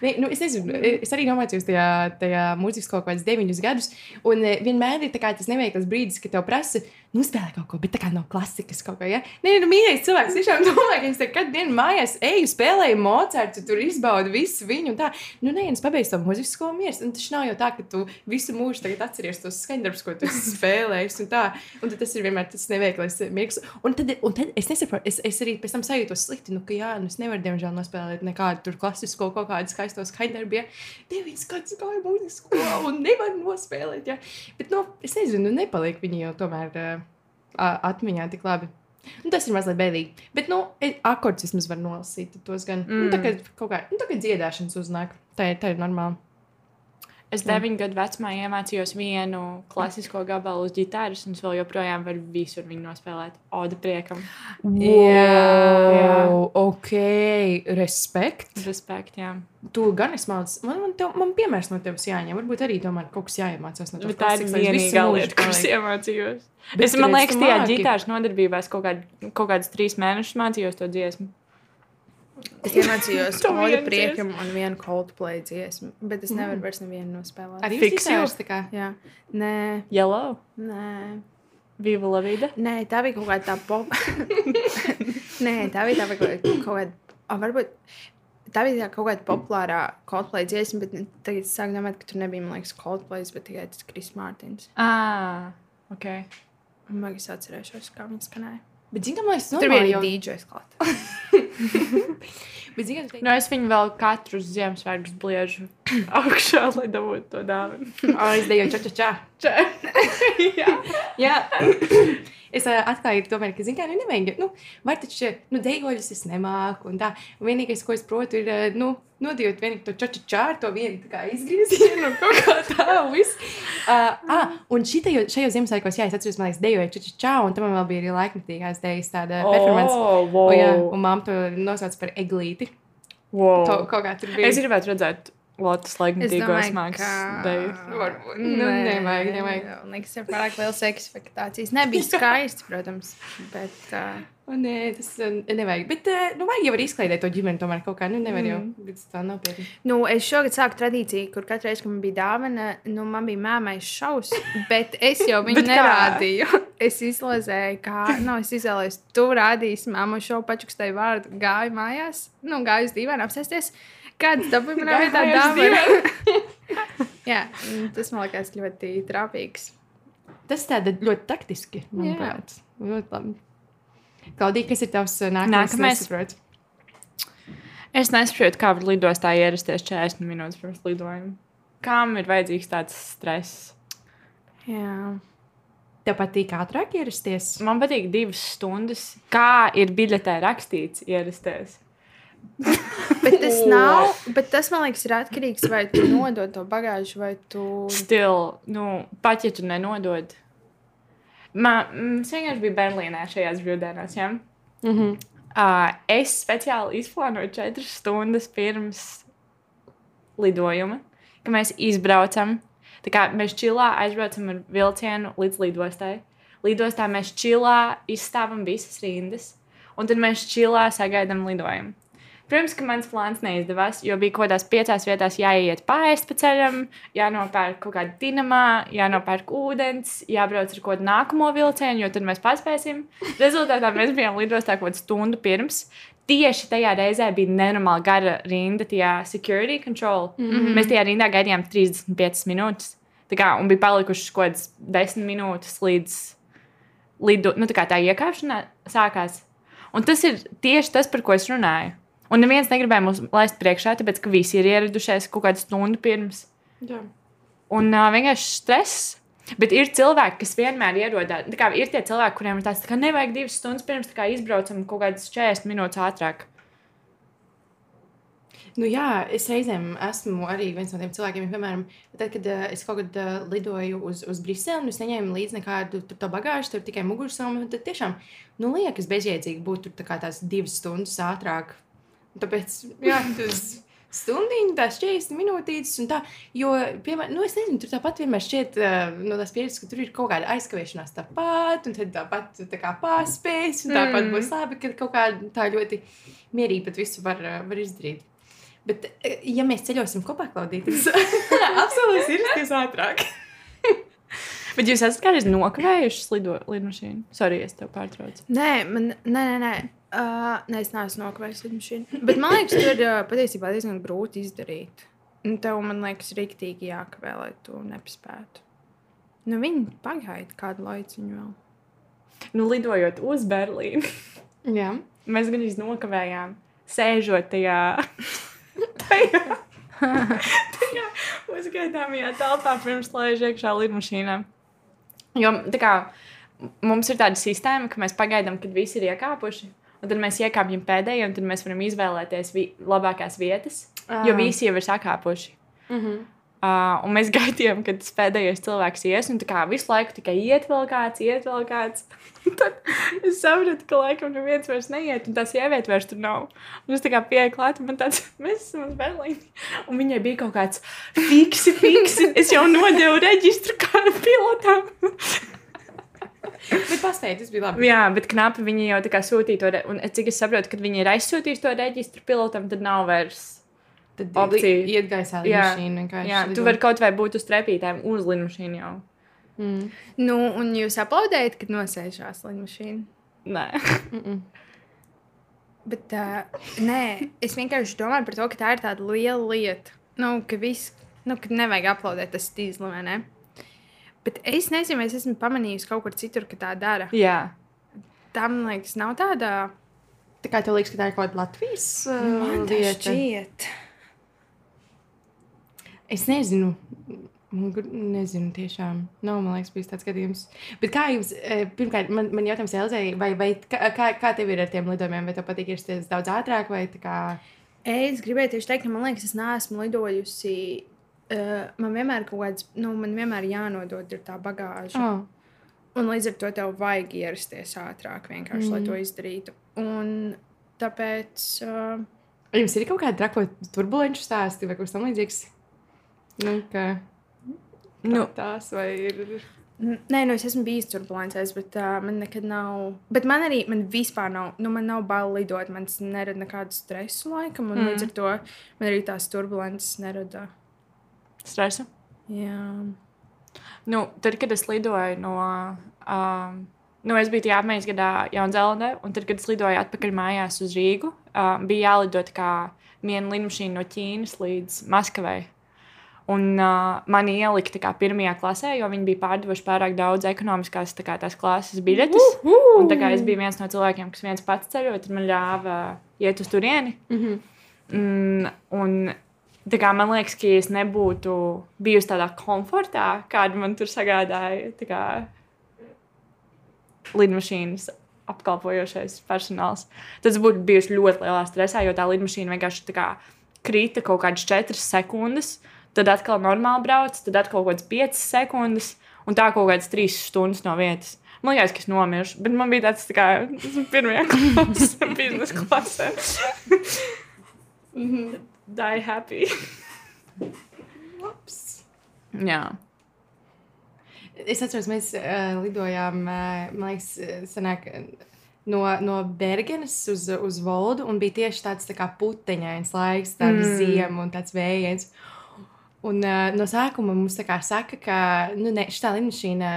Ne, nu, es nezinu, es arī nomācījos tajā, tajā mūzikas kaut kādus deviņus gadus. Un eh, vienmēr ir kā tas neveikls brīdis, kad tev prasa, nu, spēlē kaut ko, bet tā kā nav klasikas kaut kā. Ja? Nē, nu, mīļais cilvēks, tiešām domāju, ka es katru dienu mājās eju, spēlēju Mocartu, tur izbaudu visu viņu. Tā, nu, nē, es pabeigšu to mūzikas skolu mieru. Un tas nav jau tā, ka tu visu mūžu tagad atceries tos skaņdarbus, ko tu esi spēlējis. Un, tā, un tas ir vienmēr tas neveiklais mirklis. Un tad, un tad es nesaprotu, es, es arī pēc tam sajūtos slikti, nu, ka jā, nu, es nevaru, diemžēl, nospēlēt nekādu tur klasisko kaut kādu skaisto skaņdarbu. Ja deviņas gadus gāju mūzikas skolā un nevaru nospēlēt. Ja. Bet, nu, es nezinu, nu, nepaliek viņi jau tomēr uh, atmiņā tik labi. Nu, tas ir mazliet bēdīgi. Bet, nu, e- akordus vismaz var nolasīt. Tos gan. Mm. Nu, tā kā nu, kā dziedāšanas uznāk. Tā ir, tā ir normāli. Es deviņu gadu vecumā iemācījos vienu klasisko gabalu uz ģitāras, un es vēl joprojām varu visur viņu nospēlēt. Oda priekam. Jā, ok. Respekt. Respekt, jā. Tu gan esi mācījies. Man, man, tev, man piemērs no tevis jāņem. Varbūt arī tomēr kaut kas jāiemācās no tevis. Tā ir vienīgā lieta, kuras iemācījos. Bet Es man liekas, tajā ģitāras nodarbībās kaut, kād, kaut kādus trīs mēnešus mācījos to dziesmu. Es iemācījos viens priekam un vienu Coldplay dziesmu, bet es nevaru vairs nevienu nospēlēt. Arī fiksēs, tā kā. Jā, nē, Yellow, nē. Viva la vida. Nē, tā bija kaut kāda tā pop. *laughs* Nē, tā bija tā bija kaut kāda-. Oh, varbūt tā bija tā kaut kāda populārā Coldplay dziesma, bet tagad es sāku domāt, ka tur nebija, man liekas, Coldplay, bet tikai tas Kris Mārtiņš. Ah, ok. Man liekas, atcerēšos, kā viņš skanēja. Bet, zinām, bija normāli arī jau. DJs klāt. *laughs* Bet, zinām, Nu, es viņu vēl katru Ziemassvētku bliežu *clears throat* augšā, lai dabūtu to dāvanu. *laughs* oh, es deju ča, ča, ča. *laughs* Jā. Jā. *clears throat* *clears throat* Es uh, atklāju, tomēr, ka, zināmā mērā, nu, nevajag. Nu, var taču, nu, dejoļus es nemāku. Un tā, un vienīgais, ko es protu, ir, uh, nu, nodījot vienīgi to čaču čāru, to vienu izgriezienu un kaut kā tā, un viss. Uh, ah, un šitajo, šajos Ziemassvētkos, jā, es atceros, man liekas, dejoju čaču čāru, un tam man vēl bija arī laikmetīgās dejas tāda performance. Oh, wow. Oh, jā, un mamma to nosauc par eglīti. wow. To, kā tur bija. Es gribētu redzēt Lotus domāju, mākslas ka... deju. Varbūt. Nu, nevajag, nevajag. Liekas, ir pārāk liels ekspektācijas. Nebija *laughs* skaisti, protams, bet... Uh, O, nē, tas nevajag. Bet, uh, nu, vajag jau izklaidēt to ģimeni, tomēr kaut kā, nu, nevar jau. Bet tā nopietni. Nu, es šogad sāku tradīciju, kur katru reizi, kad man bija dāvana, nu, man bija mēmais šaus, bet es jau viņu *laughs* nerādīju. *laughs* Es izlozēju, kā, nu, es izvēlējos, tu rādīsi māmu šo pačukstēju vārdu, gāju mājās, nu, gāju uz dīvainu apsēsties. Kāds dabūja manā vietā dāvana? *laughs* Jā, tas man liekas ļoti trāpīgs. Tas tāda ļoti taktiski, manuprāt. Ļoti labi. Klaudija, kas ir tavs uh, nākamais? Nākamais? nesaprot? Es nesaprotu, kā var lidostā ierasties 40 minūtes pirms lidojuma. Kam ir vajadzīgs tāds stress? Jā. Tev patīk ātrāk ierasties? Man patīk divas stundas. Kā ir biļetē rakstīts, ierasties? Bet tas nav, bet tas man liekas, ir atkarīgs, vai tu nodod to bagāžu, vai tu. Still, nu, pat ja tu nenodod. Man, vienkārši biju Berlīnē šajās brīvdienās. Ja? Mm -hmm. Uh, es speciāli izplānoju četras stundas pirms lidojuma, kad mēs izbraucam. Tā kā mēs čilā aizbraucam ar vilcienu līdz lidostai. Lidostā mēs čilā izstāvam visas rindas, un tad mēs čilā sagaidām lidojumu. Protams, ka mans plāns neizdevās, jo bija kaut kādās piecās vietās jāiet pāriest pa ceļam, jānopērk kaut kāda dinamā, jānopērk ūdens, jābrauc ar kaut kādu nākamo vilcienu, jo tad mēs paspēsim. Rezultātā mēs bijām lidostā kaut kādu stundu pirms. Tieši tajā reizē bija nenormāli gara rinda, tajā security control. Mm -hmm. Mēs tajā rindā gaidījām 35 minūtes. Tā kā, un bija palikušas kaut kādas 10 minūtes līdz lidu, nu, tā, tā iekāpšana sākās. Un tas ir tieši tas, par ko es runāju. Un neviens negribēja mums laist priekšā, tāpēc ka visi ir ieradušies kaut kādu stundu pirms. Jā. Un uh, vienkārši stress. Bet ir cilvēki, kas vienmēr kā Ir tie cilvēki, kuriem ir tāds, tā kā nevajag divas stundas pirms kā izbraucam kaut kādas 40 minūtes ātrāk. Nu, jā, es reizēm esmu arī viens no tiem cilvēkiem, piemēram, tad, kad uh, es kaut kad uh, lidoju uz, uz Briseli, un es neņēmu līdzi nekādu tur to bagāžu, tur tikai mugursomu. Tad tiešām nu, liekas bezjēdzīgi būt tur tā tās divas stundas ātrāk. Tāpēc, jā, tas stundiņa, tās 40 minūtītes, un tā, jo, piemēram, nu, es nezinu, tur tāpat vienmēr šķiet, uh, no tās pieredzes, ka tur ir kaut kāda aizkavēšanās tāpat, un tad tāpat tā kā pārspējas, un tāpat Mm. būs labi, ka kaut kā tā ļoti mierīgi pat visu var, uh, var izdarīt. Bet, eh, ja mēs ceļosim kopā, Klaudija, tad *laughs* absolūti ir tas ātrāk. *laughs* Bet jūs esat kādreiz nokavējuši lidmašīnu? Sorry, es tev pārtraucu. Nē, man, nē, nē, nē. Uh, nē, es neesmu nokavējis lidmašīnu. Bet man liekas, tur uh, patiesībā diezgan grūti izdarīt. Un tev, man liekas, rīktīgi jākavē, lai tu nepaspētu. Nu, viņi pagaida kādu laiciņu vēl. Nu, lidojot uz Berlīnu, *laughs* Jā. mēs gan iznokavējām, sēžot tajā. *laughs* tajā *laughs* tajā uzgaidāmajā telpā pirms laiž iekšā lidmašīnā. Jo kā mums ir tāda sistēma, ka mēs pagaidām, kad visi ir iekāpuši. Un tad mēs iekāpjam pēdējo, un tad mēs varam izvēlēties vi labākās vietas, Ah. jo visi jau ir sakāpuši. Mm -hmm. Uh, un mēs *laughs* gaidījām, kad tas pēdējais cilvēks ies, un tā kā visu laiku tikai iet vēl kāds, iet vēl kāds. *laughs* Tad es sapratu, ka laikam neviens vairs neiet, un tā sieviete vairs tur nav. Un es tā kā pieeju klāt, un man tāds, *laughs* mēs esam uz Berlīni. Un viņai bija kaut kāds fiksi, fiksi. Es jau nodevu reģistru kā pilotam. Bet paspēj, tas bija labi. Jā, bet knapi viņi jau tā kā sūtīja to, un cik es saprotu, kad viņi ir aizsūtījuši to reģistru pilotam, tad nav vairs. Tad Opcija. iet gaisā Jā. līnija vienkārši. Jā, tu vari kaut vai būt uz trepītēm uz lidmašīnu jau. Mm. Nu, un jūs aplaudējat, kad nosēžās lidmašīna. Nē. Mm -mm. Bet uh, nē, es vienkārši domāju par to, ka tā ir tāda liela lieta. Nu, ka viss, nu, ka nevajag aplaudēt tas vai ne? Bet es nezinu, vai es esmu pamanījusi kaut kur citur, ka tā dara. Jā. Tam, liekas, nav tāda. Tā kā tev liekas, ka tā ir kaut kāda Latvijas uh, Man tā lieta. šķiet. Es nezinu. Gr- Nezinu, tiešām. Nav, man liekas, bijis tāds gadījums. Bet kā jums, eh, pirmkārt, man, man jautājums Elzai, vai, vai kā, kā, tev ir ar tiem lidojumiem? Vai tev patīk ierasties daudz ātrāk, vai tā kā... Es gribēju tieši teikt, ka man liekas, es neesmu lidojusi. Uh, man vienmēr kaut kāds, nu, man vienmēr jānodod ir tā bagāža. Oh. Un līdz ar to tev vajag ierasties ātrāk, vienkārši, mm. lai to izdarītu. Un tāpēc. Uh, Jums ir kaut kāda trako turbulenču stāsti vai kaut kas tamlīdzīgs? Nu, ka... Nu, tās vai ir... nē, nu es esmu bijis turbulencēs, bet uh, man nekad nav. Bet man arī, man vispār nav, nu, man nav bail lidot. Man tas nerada nekādu stresu laikam. Un mm. līdz ar to man arī tās turbulences nerada. stresu. Jā. Nu, tad, kad es lidoju no. Um, nu, es biju tajā apmaiņas gadā Jaunzēlandē, un tad, kad es lidoju atpakaļ mājās uz Rīgu, um, bija jālido tā kā viena lidmašīna no Ķīnas līdz Maskavai. Un uh, mani ielika kā pirmajā klasē, jo viņi bija pārdevuši pārāk daudz ekonomiskās kā, tās klases biļetes. Un tā kā es biju viens no cilvēkiem, kas viens pats ceļoja, tad man ļāva iet uz turieni. Mm -hmm. Mm, un kā man liekas, ka ja es nebūtu bijusi tādā komfortā, kāda man tur sagādāja kā, lidmašīnas apkalpojošais personāls, tad es būtu bijusi ļoti lielā stresā, jo tā lidmašīna vienkārši kā krita kaut kādas 4 sekundes, tad atkal normāli brauc, tad atkal kaut kādas 5 sekundes, un tā kaut kādas 3 stundas no vietas. Man liekas, ka es nomiršu, bet man bija tāds, tā kā, esmu pirmajā *laughs* klasē, biznesa klasē. *laughs* Die happy. Jā. Es atceros, mēs uh, lidojām, uh, man liekas, uh, senāk, uh, no, no Bergenes uz, uz Voldu, un bija tieši tāds tā puteņains laiks, tāda mm. ziema un tāds vējains. Un, uh, no sākuma mums tā kā saka, ka nu, ne, šī lidmašīna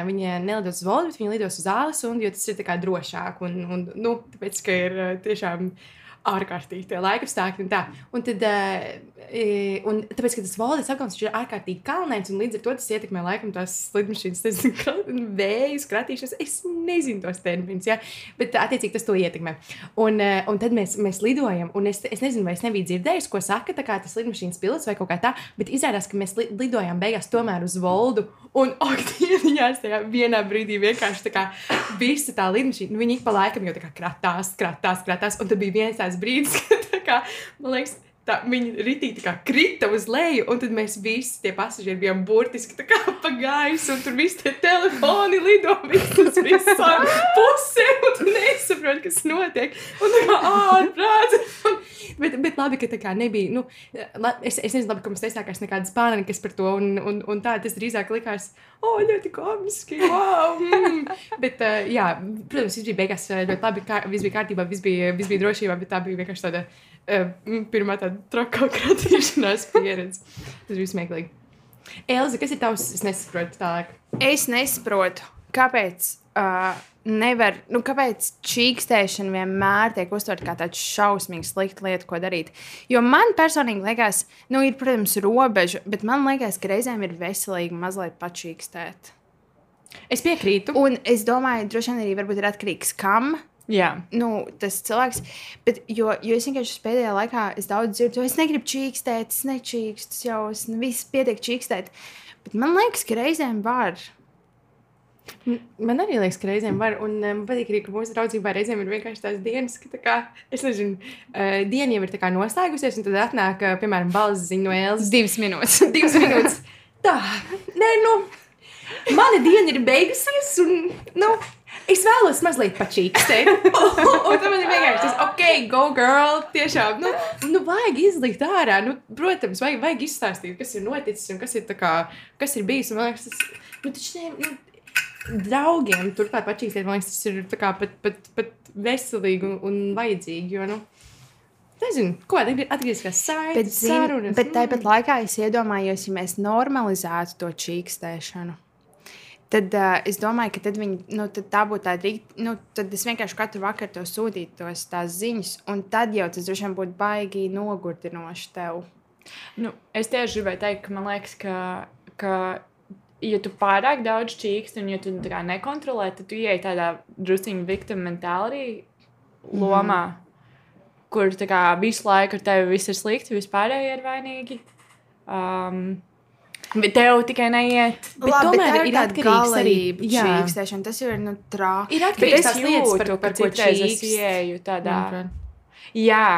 nelidos uz Voldu, bet viņa lidos uz Ālesu, jo tas ir drošāk. Un, un, nu, tāpēc, ka ir uh, tiešām ārkārtīgi tie laika apstākļi. Un, tā. un, tad, uh, un tāpēc, ka tas valodas apgabals ir ārkārtīgi kalnēns, un līdz ar to tas ietekmē laikam tās lidmašīnas, tas *laughs* vēju skratīšanas. Es nezinu tos terminus, ja? bet attiecīgi tas to ietekmē. Un, uh, un tad mēs, mēs lidojam, un es, es nezinu, vai es nebiju dzirdējis, ko saka tas lidmašīnas pilots vai kaut kā tā, bet izrādās, ka mēs li lidojām beigās tomēr uz Voldu. Un *laughs* aktīvās tajā vienā brīdī vienkārši tā kā visa tā lidmašīna, nu, viņi ik pa laikam jau tā kā kratās, kratās, kratās, un tad bija viens tās brīdis, *laughs* kad kā, man liekas, tā, viņa ritīgi krita uz leju, un tad mēs visi tie pasažieri bijām burtiski pa gaisu, un tur viss tie telefoni lido visas visām pusēm, un tu nesaproti, kas notiek. Un tā kā ārprāts. Bet, bet labi, ka tā kā nebija, nu, la, es, es nezinu, labi, ka mums nesākās nekādas pānikas par to, un, un, un tā tas drīzāk likās, oh, ļoti komiski, wow! Mm. bet, uh, jā, protams, viss bija beigās ļoti labi, kā, viss bija kārtībā, viss bija, viss bija drošībā, bet tā bija vienkārši tāda pirmā tāda trakā kratīšanās *laughs* pieredze. Tas bija smieklīgi. Elza, kas ir tavs? Es nesaprotu tālāk. Es nesaprotu, kāpēc. Uh, nevar, nu, kāpēc čīkstēšana vienmēr tiek uztverta kā tāda šausmīga, slikta lieta, ko darīt. Jo man personīgi liekas, nu, ir, protams, robeža, bet man liekas, ka reizēm ir veselīgi mazliet pačīkstēt. Es piekrītu. Un es domāju, droši vien arī ir atkarīgs kam. Jā. Nu, tas cilvēks, bet, jo, jo es vienkārši pēdējā laikā daudz dzirdu, es negribu čīkstēt, es nečīkstu, jau es viss pietiek čīkstēt. Bet man liekas, ka reizēm var. Man arī liekas, ka reizēm var, un man um, patīk arī, ka mūsu draudzībā reizēm ir vienkārši tās dienas, ka, tā kā, es nezinu, uh, diena jau ir noslēgusies, un tad atnāk, uh, piemēram, balss Elzas. Divas minūtes. Divas minūtes. *laughs* Tā, nē, nu, mana diena ir beigusies, un, nu, Es vēlos mazliet pačīkstēt. *laughs* un tam man ir vienkārši tas, ok, go girl. Tiešām, nu, nu vajag izlikt ārā. Nu, protams, vajag, vajag izstāstīt, kas ir noticis un kas ir, kā, kas ir bijis. Un, man liekas, tas, nu, taču, ne, nu, draugiem turklāt pačīkstēt, man liekas, tas ir kā, pat, pat, pat veselīgi un, un vajadzīgi. Jo, nu, Nezinu, ko atgriezties saistībā ar sarunu. Bet tāpat laikā es iedomājos, ja mēs normalizētu to čīkstēšanu Tad uh, es domāju, ka tad viņi, nu, tad tā būtu tāda rīta, nu, tad es vienkārši katru vakaru to sūtītu, tos tās ziņas, un tad jau tas droši vien būtu baigi nogurdinoši tev. Nu, es tieši gribēju teikt, ka man liekas, ka, ka ja tu pārāk daudz čīksti un ja tu tā nekontrolē, tad tu ieej tādā drusciņā victim mentality lomā, mm. kur kā, visu laiku ar tevi viss ir slikti, vispārējie ir vainīgi. Um, Bet tev tikai neiet. Bet Labi, tomēr bet ir atkarīgs arī čīkstēšana. Tas jau ir nu, traki. Ir atkarīgs tās lietas, par, par, ko čīkst. Es ieju tādā. Jā,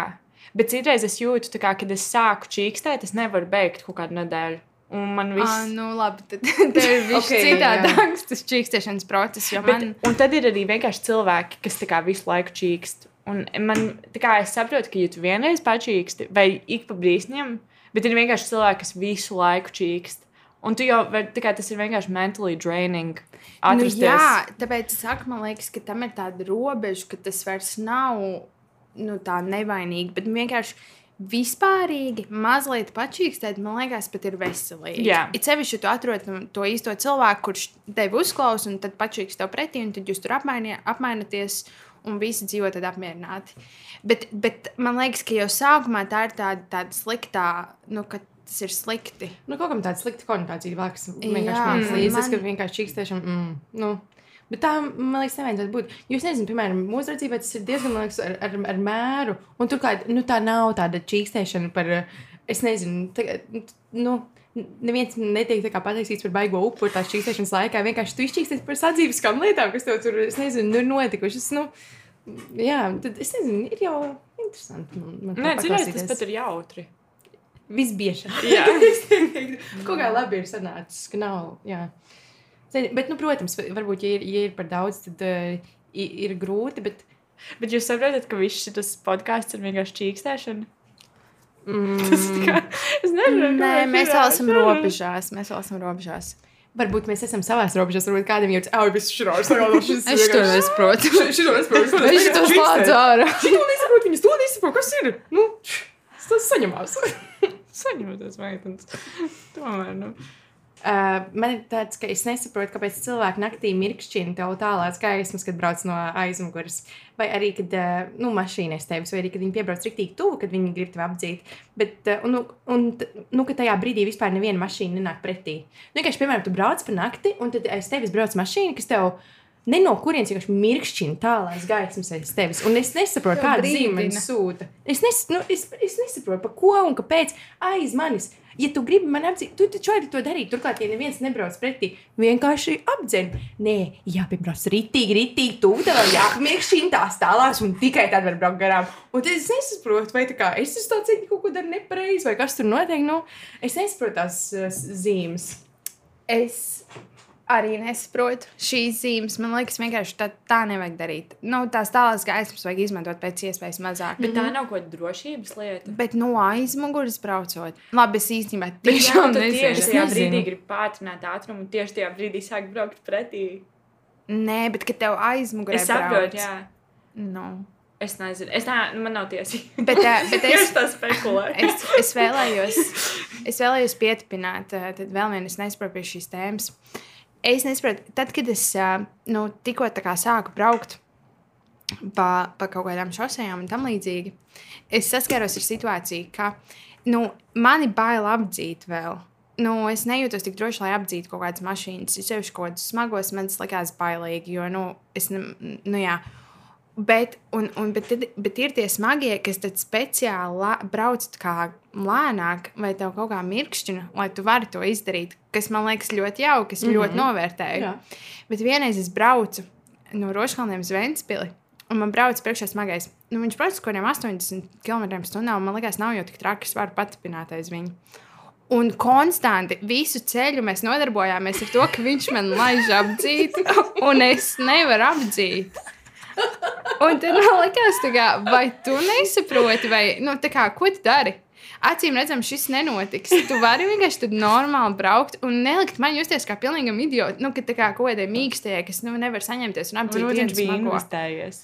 bet citreiz es jūtu, kā, kad es sāku čīkstēt, es nevaru beigt kaut kādu nedēļu. Un man viss ir. Nu, labi, tad *laughs* tev ir viss *laughs* okay, citādāks, tas čīkstēšanas process. Bet, man... Un tad ir arī vienkārši cilvēki, kas kā, visu laiku čīkst. Un man, kā, es saprotu, ka, ja tu vienreiz pačīksti vai ik pa brīsņiem, Bet ir vienkārši cilvēki, kas visu laiku čīkst. Un tu jau, kā, tas ir vienkārši mentally draining. Atrasties. Nu, jā, tāpēc saku, man liekas, ka tam ir tāda robeža, ka tas vairs nav nu, tā nevainīgi, bet vienkārši vispārīgi mazliet pačīkstēt, man liekas, pat ir veselīgi. Jā. It sevišķi, ja tu atrod to īsto cilvēku, kurš tevi uzklausa un tad pačīkst tev pretī, un tad jūs tur apmaināties un visi dzīvo tad apmierināti. Bet, bet man liekas, ka jau sākumā tā ir tāda, tāda sliktā, nu, ka tas ir slikti. Nu, kaut kam tāda slikta konotācija vāks. Vienkārši līdzi, man... ka vienkārši čīkstēšana, mm, nu. Bet tā, man liekas, nevajadzētu būt. Jūs nezināt, piemēram, mūsu redzībā tas ir diezgan, liekas, ar, ar, ar mēru. Un turklāt, nu, tā nav tāda čīkstēšana par, es nezinu, tā, nu, neviens netiek pateikts par baigo upuri tās čīkstēšanas laikā. Vienkārši tu izčīksties par sadzīviskām lietām, kas tev tur, es nezinu, nu, ir notikušas. Nu, jā, tad es nezinu, ir jau interesanti. Man, man Nē, dzirdēt, tas pat ir jautri. Visbiežāk. Jā, *laughs* kaut kā labi ir sanācis, ka nav. Jā. Bet, nu, protams, varbūt, ja ir, ja ir par daudz, tad uh, ir grūti. Bet... bet jūs saprotat, ka viss šis podkāsts ir vienkārši čīkstēšana? Mm. Tas kā, es nezinu, Nē, mēs vēl esam robežās. Mēs vēl esam robežās. Varbūt mēs esam savās robežās, varbūt kādam jūtas, ah, viss šurās, šis Es to nesaprotu. Šito nesaprotu. Viņš to slēdz ārā. Šito nesaprotu, viņas to nesaprotu, kas ir? Nu, tas saņemās. *laughs* Saņemot meitenes. Tomēr, nu. Uh, man ir tāds, ka es nesaprotu, kāpēc cilvēki naktī mirkšķina tev tālās gaismas, kad brauc no aizmugures. Vai arī, kad uh, nu, mašīna ir tevis, vai arī, kad viņi piebrauc riktīgi tuvu, kad viņi grib tevi apdzīt. Bet, uh, un, un, nu, ka tajā brīdī vispār neviena mašīna nenāk pretī. Nu, vienkārši, piemēram, tu brauc pa nakti, un tad aiz tevis brauc mašīna, kas tev ne no kurienes vienkārši mirkšķina tālās gaismas aiz tevis. Un es nesaprotu, kāda zīme man sūta. Es, nes, nu, es, es nesaprotu, pa ko un kāpēc aiz manis. Ja tu gribi man apdzīt, tu taču vari to darīt. Turklāt, ja neviens nebrauc pretī, vienkārši apdzen. Nē, jāpiebrauc ritīgi, ritīgi, tu tev vēl jāpamirkšķina tās tālās, un tikai tad var braukt garām. Un tad es nesaprotu, vai tā kā es uz to ceļu kaut ko daru nepareizi, vai kas tur notiek. Nu, es nesaprotu tās uh, zīmes. Es arī nesaprotu šīs zīmes. Man liekas, vienkārši tā, tā nevajag darīt. Nu, tās tālās gaismas vajag izmantot pēc iespējas mazāk. Bet tā nav kaut kāda drošības lieta. Bet no aizmugures braucot, labi, es īstenībā tiešām nezinu. tieši tajā brīdī gribi pātrināt ātrumu, un tieši tajā brīdī sāk braukt pretī. Nē, bet kad tev aizmugurē Es saprotu, brauc, jā. Nu. Es nezinu, es tā, man nav tiesība. Bet, ā, bet *laughs* es es, tā spekulēju. es, es vēlējos, es vēlējos pietupināt, ā, tad vēl vienu es nesaprotu pie šīs tēmas. Es nesaprotu, tad, kad es nu, tikko sāku braukt pa, pa kaut kādām šosejām un tam līdzīgi, es saskāros ar situāciju, ka nu, mani bail apdzīt vēl. Nu, es nejūtos tik droši, lai apdzītu kaut kādas mašīnas. Jau kaut kādus smagos, man tas likās bailīgi, jo, nu, es, nu, jā. Bet, un, un, bet, tad, bet ir tie smagie, kas tad speciāli lā, brauc kā lēnāk, vai tev kaut kā mirkšķina, lai tu vari to izdarīt. Kas man liekas ļoti jauki, es mm -hmm. ļoti novērtēju. Jā. Bet vienreiz es braucu no Roškalniem uz Ventspili, un man brauc priekšā smagais. Nu, viņš brauc kaut kādiem 80 km/h, un man liekas, nav jau tik traki, es varu patapināt aiz viņu. Un konstanti visu ceļu mēs nodarbojāmies ar to, ka viņš man laiž apdzīt, un es nevaru apdzīt. Un tad man liekas, tā kā, vai tu nesaproti, vai nu, kā, ko tu dari? Acīm redzam, šis nenotiks. Tu vari vienkārši tad normāli braukt un nelikt man justies kā pilnīgam idiotam. Nu, ka tā kā kaut kādai mīkstajai, kas nu, nevar saņemties un vienu viņš bija smago. investējies.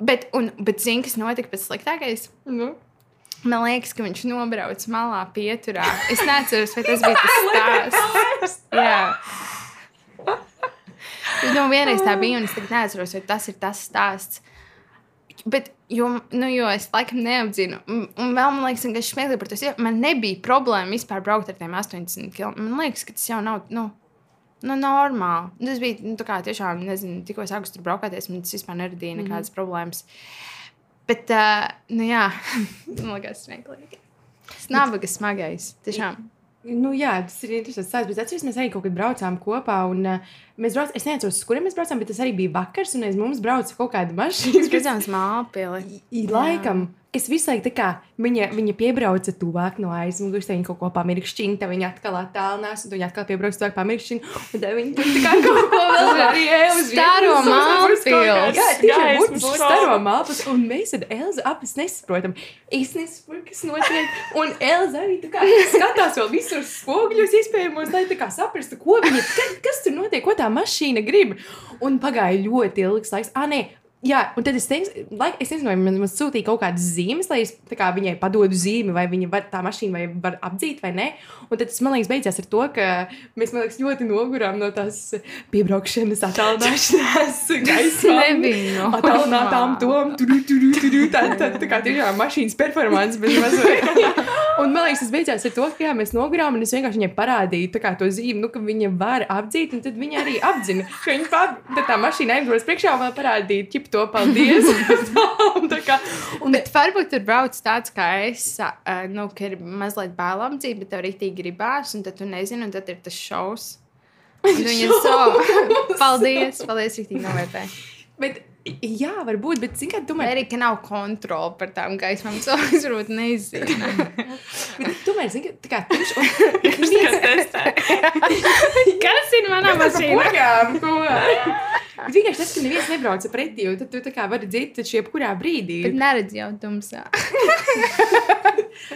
Bet, un, bet zini, kas notika pēc sliktākais? Nu. Man liekas, ka viņš nobrauc malā pieturā. Es neatceros, vai tas bija tas *laughs* stāsts. Jā. *laughs* Nu, vienreiz tā bija, un es tagad neatceros, vai tas ir tas stāsts. Bet, jo, nu, jo es laikam neapzinu, un, vēl man liekas, ka smieklīgi par to, jo man nebija problēma vispār braukt ar tiem 80 km. Man liekas, ka tas jau nav, nu, nu normāli. Tas bija, nu, tā kā tiešām, nezinu, tikko es sāku tur braukāties, man tas vispār neradīja nekādas mm -hmm. problēmas. Bet, uh, nu jā, *laughs* man liekas, smieklīgi. Snabaga smagais, tiešām. Nu, jā, tas ir interesants stāsts. Bet atceros, mēs arī kaut kad braucām kopā. Un, uh, mēs braucām, es neatceros, uz kuriem mēs braucām, bet tas arī bija vakars. Un aiz mums brauca kaut kāda mašīna. Mēs redzējām māpili. I- Laikam, kas visu laiku kā viņa, viņa piebrauca tuvāk no aizmugures, viņa kaut ko pamirkšķina, tad viņa atkal attālinās, un viņa atkal piebrauc tuvāk pamirkšķina, un tad viņa tur kā kaut ko vēl *laughs* darīja. *laughs* Staro mālpils. Jā, tiešām šova. staro mālpils, un mēs ar Elzu abas nesaprotam. Es nesaprotu, kas notiek, un Elza arī tā kā skatās vēl visur spogļos iespējamos, lai tā kā saprastu, ko viņa, ka- kas tur notiek, ko tā mašīna grib. Un pagāja ļoti ilgs laiks. Ah, nē, Jā, un tad es teicu, lai, es nezinu, vai man, man sūtīja kaut kādas zīmes, lai es kā, viņai padodu zīmi, vai viņa var, tā mašīna vai var apdzīt vai nē. Un tad tas, man liekas, beidzās ar to, ka mēs, liekas, ļoti nogurām no tās piebraukšanas, attālināšanās *laughs* gaismām. Nebija Attālinātām tom, tur, tur, tur, tā, tā, tā kā tiešām mašīnas performance. *laughs* Un man liekas, tas beidzās ar to, ka jā, mēs nogurām, un es vienkārši viņai parādīju kā to zīmi, nu, ka viņa var apdzīt, un tad viņa arī apzina, ka viņa pat, tā mašīna aizbrauc priekšā un vēl parādīja, ķip to paldies. *laughs* kā, un, Bet varbūt tur brauc tāds, kā es, nu, ka ir mazliet bēlām dzīve, bet tev rītīgi gribās, un tad tu nezini, un tad ir tas šovs. Viņa ir so. Paldies, paldies, rītīgi novērtē. bet, jā, varbūt, bet, Vai tomēr, arī, ka nav kontrola par tām gaismām, cilvēks varbūt nezina. *laughs* bet, tomēr, zini, kā, tā kā tieši, *laughs* un, viens, *laughs* Kas ir manā mašīnā? Vienkārši tas, ka neviens nebrauca pretī, un tad tu tā kā vari taču jebkurā brīdī. Bet neredz jau tumsā.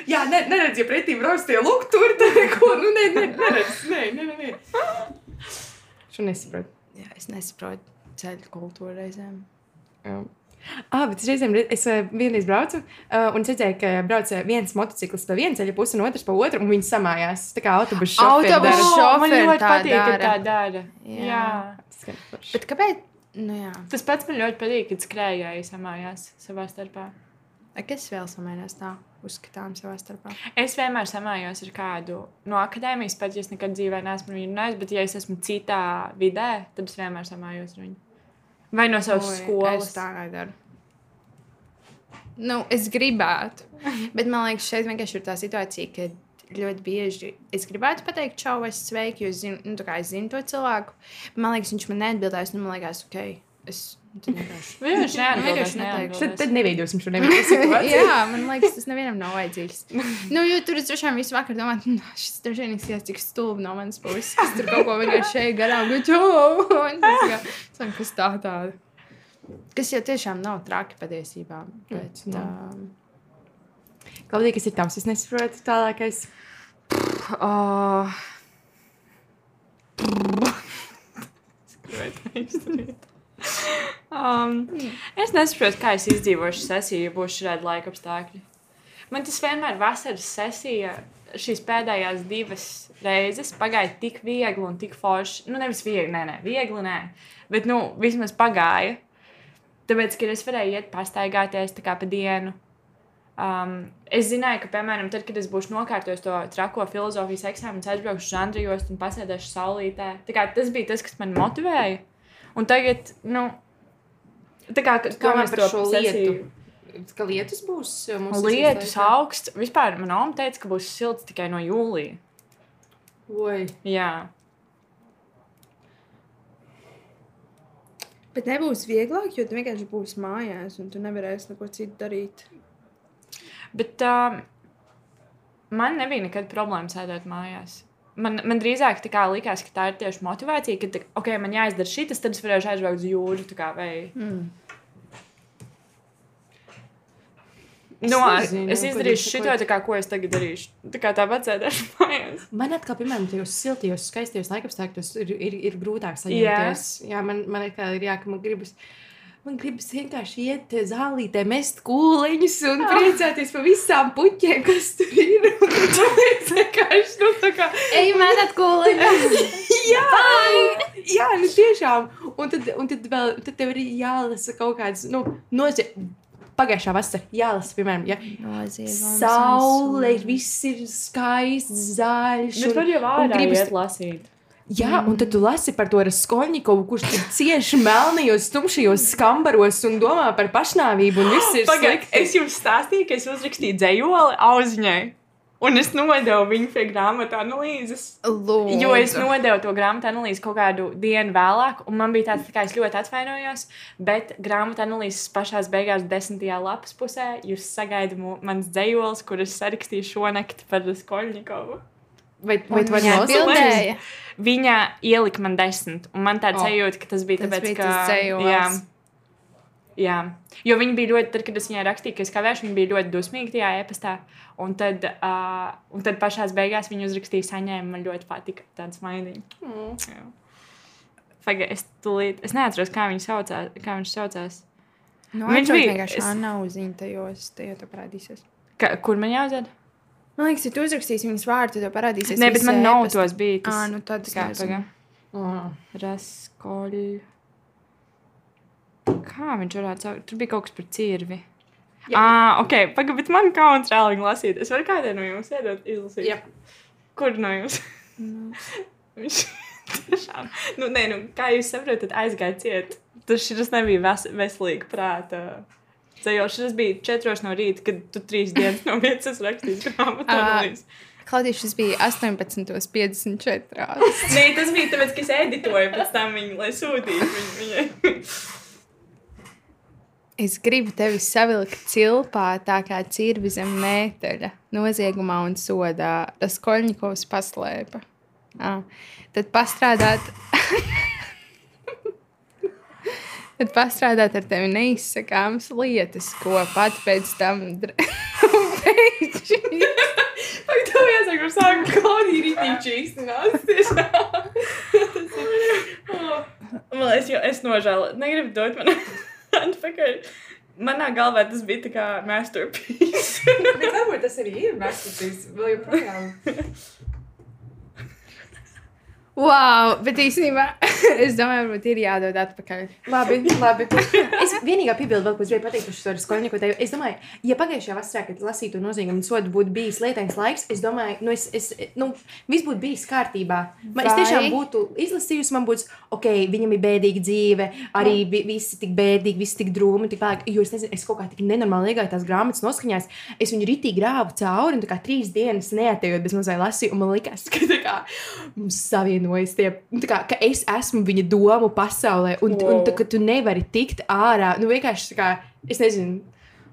Jā, ne, neredz, ja pretī brauc tie lūk tur, tad neko, nu, ne, ne, neredz, nē, nē, nē, nē. Šo nesaprotu. Jā, es nesaprotu ceļu kultūru reizēm. Jā. Ah, bet es reizēm es uh, vienreiz braucu, uh, un es redzēju, ka brauc uh, viens motociklis pa vienu ceļu pusi, un otrs pa otru, un viņi samājās. Tā kā autobusu šoferi Autobusu šoferi man ļoti tā patīk, ka dara. tā dara. Jā. Jā. Forši. Bet kāpēc? Nu, jā. Tas pats man ļoti patīk, kad skrējēji samājās savā starpā. A, Kas vēl samainās tā uzskatām savā starpā? Es vienmēr samājos ar kādu no akadēmijas, pat ja es nekad dzīvē neesmu ar viņu runājis, bet ja es esmu citā vidē, tad es vienmēr samājos ar viņu. Vai no savas Oi, skolas. Es tā nedaru. Nu, es gribētu. *laughs* Bet man liekas, šeit vienkārši ir tā situācija, ka ļoti bieži es gribētu pateikt, čau, es sveiku, jo es zinu, nu, es zinu to cilvēku. Man liekas, viņš man neatbildēs, un man liekas, ok, es vienkārši. Neteikšu. Tad, tad neveidosim šo *laughs* nevienu situāciju. Jā, man liekas, tas nevienam nav vajadzīgs. Nu, jo tur es tiešām visu vakaru domāju, "Nu, šis vien izskatās tik stulbi no manas puses. Es tur kaut ko vienkārši šeit garām guļu. Un tas kā, saka, kas tā tāda. Kas jau tiešām nav traki patiesībā. Bet, nav. um, Klaudija, kas ir tavs? Es nesaprotu tālākais. Oh. *laughs* um, es nesaprotu, kā es izdzīvošu sesiju, ja būs šādi laika apstākļi. Man tas vienmēr vasaras sesija, šīs pēdējās divas reizes pagāja tik viegli un tik forši. Nu, nevis viegli, nē, nē, viegli, nē. Bet, nu, vismaz pagāja. Tāpēc, kad es varēju iet pastaigāties tā kā pa dienu, Um, es zināju, ka, piemēram, tad, kad es būšu nokārtojis to trako filozofijas eksāmenu, aizbraukšu uz Andrijas un pasēdēšu saulītē. Tā kā Tas bija tas, kas man motivēja. Un tagad, nu, tā kā kā Domā mēs par to šo sesiju- lietu. Ka lietus būs mūsu Lietus augsts. Vispār man oma teica, ka būs silts tikai no jūlija. Oi. Jā. bet nebūs vieglāk, jo tu vienkārši būsi mājās un tu nevarēsi neko citu darīt. Bet um, man nebija nekad problēma sēdēt mājās. Man, man drīzāk likās, ka tā ir tieši motivācija, ka, tā, ok, man jāizdara šis, tad es varēšu aizbraukt uz jūru. Kā, vai... Mm. No, nezinu, es ko izdarīšu jūs šo, tā kā ko es tagad darīšu. Tā kā tāpat sēdēšu *laughs* mājās. Man atkal, piemēram, tajos siltajos, skaistajos laikapstākļos ir, ir, ir grūtāk Jā. saņemties. Jā, man, man atkal ir jā, ka man gribas. Man gribas vienkārši iet zālītē, mest kūliņus un priecāties par visām puķiem, kas tur ir. Tāpēc vienkārši, nu, tā kā, Ej, mēnēt kūliņu! *laughs* jā, jā, nu tiešām. Un tad, un tad vēl, tad tev ir jālasa kaut kāds, nu, nozie... Pagājušā vasarā jālasa, piemēram, ja saule, viss ir skaists, zaļš. Bet un- var jau ārā gribas- iet lasīt. Jā, un tad tu lasi par to Raskolnikovu, kurš tur cieši melnajos, tumšajos skambaros un domā par pašnāvību. Un viss ir Pagaid, slikti. es jums stāstīju, ka es uzrakstīju dzējoli auziņai. Un es nodevu viņu pie grāmatu analīzes. Lūdzu. Jo es nodevu to grāmatu analīzi kaut kādu dienu vēlāk, un man bija tāds, tā kā es ļoti atvainojos. Bet grāmatu analīzes pašā beigās, desmitajā lapas pusē, jūs sagaidat mans dzējolis, kurus sarakstīju šonakt par Skoļņikovu. Vai, vai tu vari atbildēja. Viņa ielika man desmit, un man tāds oh. sajūta, ka tas bija Tas tāpēc, bija ka. tas dzējolis. jā, jā, jo viņi bija ļoti, tad, kad es viņai rakstīju, ka es kavēšu, viņi bija ļoti dusmīgi tajā e-pastā. Un tad, uh, un tad pašā beigās viņi uzrakstīja, saņēma, man ļoti patika tāds mainiņš. Mm. Pagaid, es tūlīt, es neatceros, kā, viņa saucās, kā viņš saucās. Nu, Viņš bija- vienkārši es- Anna uziņa tajos, tajos to parādīsies. Ka, kur man jāuzdod? Man liekas, ja tu uzrakstīsi viņas vārdu, tad to parādīsies. Nē, bet man nav tos bija. Tas, Ā, nu tad kā, nezinu. pagaid. Mm. Raskoļ. Kā viņš varētu saukt? Tur bija kaut kas par cirvi. Jā, ah, ok, pagaidi, bet man kauns reāli viņu lasīt. Es varu kādai no jums iedot izlasīt. Jā. Kur no jums? *laughs* Viņš tiešām, nu, nē, nu, kā jūs saprotat, aizgāja ciet. Tas šis nebija ves veselīgi prāta. Jo šis bija četros no rīta, kad tu trīs dienas no vietas esi rakstījis grāmatu. Analīzi. Klaudija, šis bija 18.54. *laughs* Nē, tas bija tāpēc, ka es editoju pēc tam viņu, lai sūtītu viņai. Es gribu tevi savilkt cilpā, tā kā cirvi zem mēteļa, noziegumā un sodā. Tas Koļņikovs paslēpa. Ah, tad pastrādāt. *laughs* tad pastrādāt ar tevi neizsakāmas lietas, ko pat pēc tam *laughs* beigšu. Vai tev jāsaka, ka Klaudija ir rītīgi ir- Man liekas, jo es nožēloju. Negribu dot man *laughs* atpakaļ. Manā galvā tas bija tā kā masterpiece. Bet varbūt tas arī ir masterpiece. Vēl joprojām. *laughs* Wow, bet īstenībā *laughs* es domāju, varbūt ir jādod atpakaļ. Labi, labi. Es vienīgā piebildu vēl, ko es gribēju pateikt par šo skolnieku tevi. Es domāju, ja pagājušajā vasarā, kad lasītu nozīmīgu sodu, būtu bijis lietains laiks, es domāju, nu, es, es, nu viss būtu bijis kārtībā. Man, es tiešām būtu izlasījusi, man būtu, ok, viņam ir bēdīga dzīve, arī vi, visi tik bēdīgi, visi tik drūmi, tik vēlāk. Jo es nezinu, es kaut kā tik nenormāli iegāju tās grāmatas noskaņās. Es viņu ritīgi grāvu cauri, un tā kā trīs dienas neatējot bez mazai lasīju, un man likās, ka tā kā mums savienojas tie, nu, kā, ka es esmu viņa domu pasaulē, un, wow. un tā, ka tu nevari tikt ārā. Nu, vienkārši kā, es nezinu,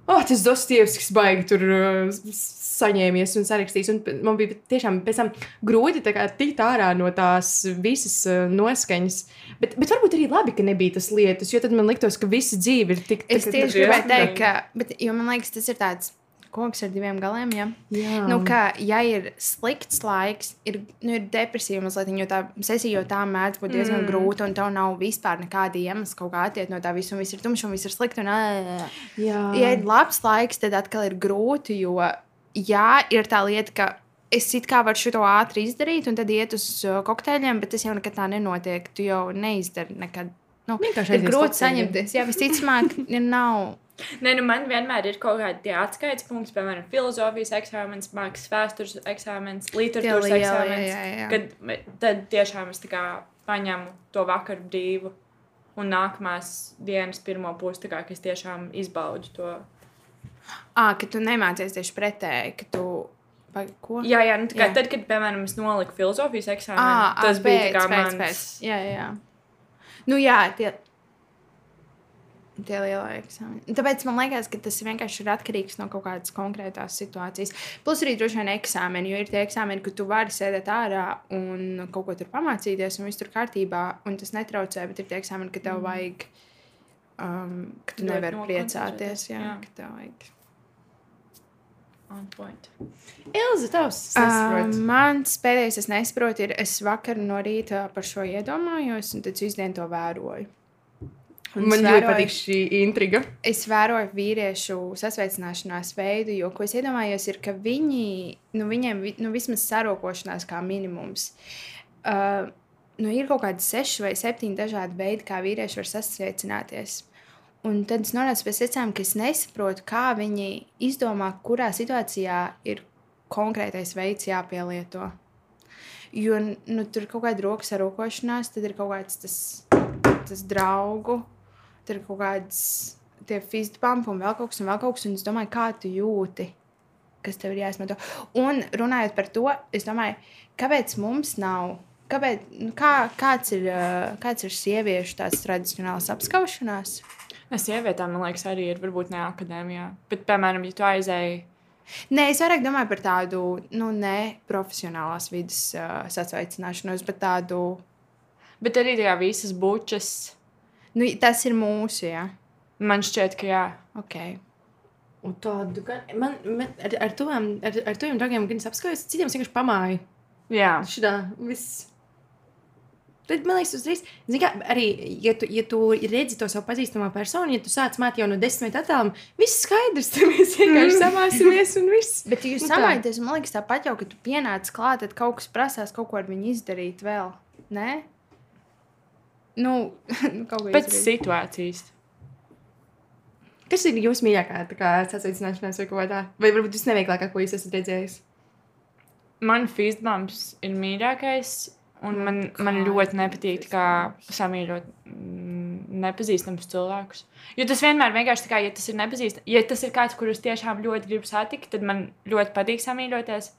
oh, tas Dostojevskis baigi tur uh, saņēmies un sarakstījis. Un man bija tiešām pēc tam grūti tā kā, tikt ārā no tās visas uh, noskaņas. Bet, bet varbūt arī labi, ka nebija tas lietas, jo tad man liktos, ka visa dzīve ir tik Es tā kā- tieši gribēju teikt, ka, bet, jo man liekas, tas ir tāds koks ar diviem galiem. Ja? Jā. Nu, ka, ja ir slikts laiks, ir, nu, ir depresija mazliet, jo tā sesija jau tā mēdz būt diezgan mm. grūta, un tev nav vispār nekāda iemesla kaut kā attiekt no tā visa, un viss ir tumšs, un viss ir slikti. Un, ā, Jā. ja ir labs laiks, tad atkal ir grūti, jo, jā, ir tā lieta, ka es it kā varu šo ātri izdarīt, un tad iet uz uh, kokteļiem, bet tas jau nekad tā nenotiek. Tu jau neizdari nekad. Nu, Vienkārši ir grūti saņemties. Jā, visticamāk, *laughs* nav. Nē, nu man vienmēr ir kaut kādi atskaites punkti, piemēram, filozofijas eksāmenis, mākslas vēstures eksāmenis, literatūras eksāmenis. Kad tad tiešām es paņemu to vakaru brīvu. Un nākamās dienas pirmo pusi, kā ka es tiešām izbaudu to. À, ka tu nemācies tieši pretēji, ka tu. Vai? Jā, jā, nu, kā, Jā. tad, kad, piemēram, es noliku filozofijas eksāmenu, À, tas à, bija tā kā pēc, pēc, mans. pēc. Jā, jā. Nu, jā, tie. Tie lielie eksāmeni. Tāpēc man liekas, ka tas vienkārši ir atkarīgs no kaut kādas konkrētās situācijas. Plus arī droši vien eksāmeni, jo ir tie eksāmeni, ka tu vari sēdēt ārā un kaut ko tur pamācīties, un viss tur kārtībā, un tas netraucē. Bet ir tie eksāmeni, ka tev vajag, um, ka tu nevari priecāties. Jā, jā. ka tev vajag. On point. Ilza, tavs. es nesaprotu. mans pēdējais, es nesaprotu, ir, es vakar no rīta par šo iedomājos, un tad visu dienu to vēroju. Un Man es ļoti vēroju- patīk šī intriga. Es vēroju vīriešu sasveicināšanās veidu, jo, ko es iedomājos, ir, ka viņi, nu, viņiem vi- nu, vismaz sarokošanās kā minimums. Uh, nu, ir kaut kādi seši vai septiņi dažādi veidi, kā vīrieši var sasveicināties. Un tad es nonācu pie secinājuma, ka es nesaprotu, kā viņi izdomā, kurā situācijā ir konkrētais veids jāpielieto. Jo nu, tur ir kaut kāda rokas sarokošanās, tad ir kaut kāds tas, tas draugu, tad ir kaut kāds tie fist bump un vēl kaut kas, un vēl kaut kas, un es domāju, kā tu jūti, kas tev ir jāizmanto. Un runājot par to, es domāju, kāpēc mums nav, kāpēc, nu, kā, kāds, ir, kāds ir sieviešu tāds tradicionāls apskaušanās? Es sievietēm, man liekas, arī ir varbūt ne akadēmijā. Bet, piemēram, ja tu aizēji Nē, es vairāk domāju par tādu, nu, ne profesionālās vidas uh, sasveicināšanos, bet tādu, Bet arī tā kā visas bučas, nu, tas ir mūsu, jā. man šķiet, ka jā. Ok. Un tādu gan. Man, man ar, ar, tuvām, ar, ar tuviem draugiem gan es apskaujas, citiem es vienkārši pamāju. Jā, Šitā viss. Tad, man liekas, uzreiz, kā, arī, ja tu, ja tu redzi to savu pazīstamo personu, ja tu sāc māt jau no desmit attālumā, viss skaidrs, tad mēs vienkārši samāsimies un viss. *laughs* Bet, ja jūs Nu tā. samājaties, man liekas, tāpat jau, ka tu pienāc klāt, tad kaut kas prasās kaut ko ar viņu izdarīt vēl. Nē? Nu, *laughs* nu kaut ko pēc izdarīt. situācijas. Kas ir jūsu mīļākā tā kā sasveicināšanās vai ko tā? Vai varbūt tas neveiklākā, ko jūs esat redzējis? Man fistbumps ir mīļākais, un man, man kā ļoti nepatīk kā samīļot mm, nepazīstamus cilvēkus. Jo tas vienmēr vienkārši tā kā, ja tas ir nepazīstams, ja tas ir kāds, kurus tiešām ļoti gribu satikt, tad man ļoti patīk samīļoties.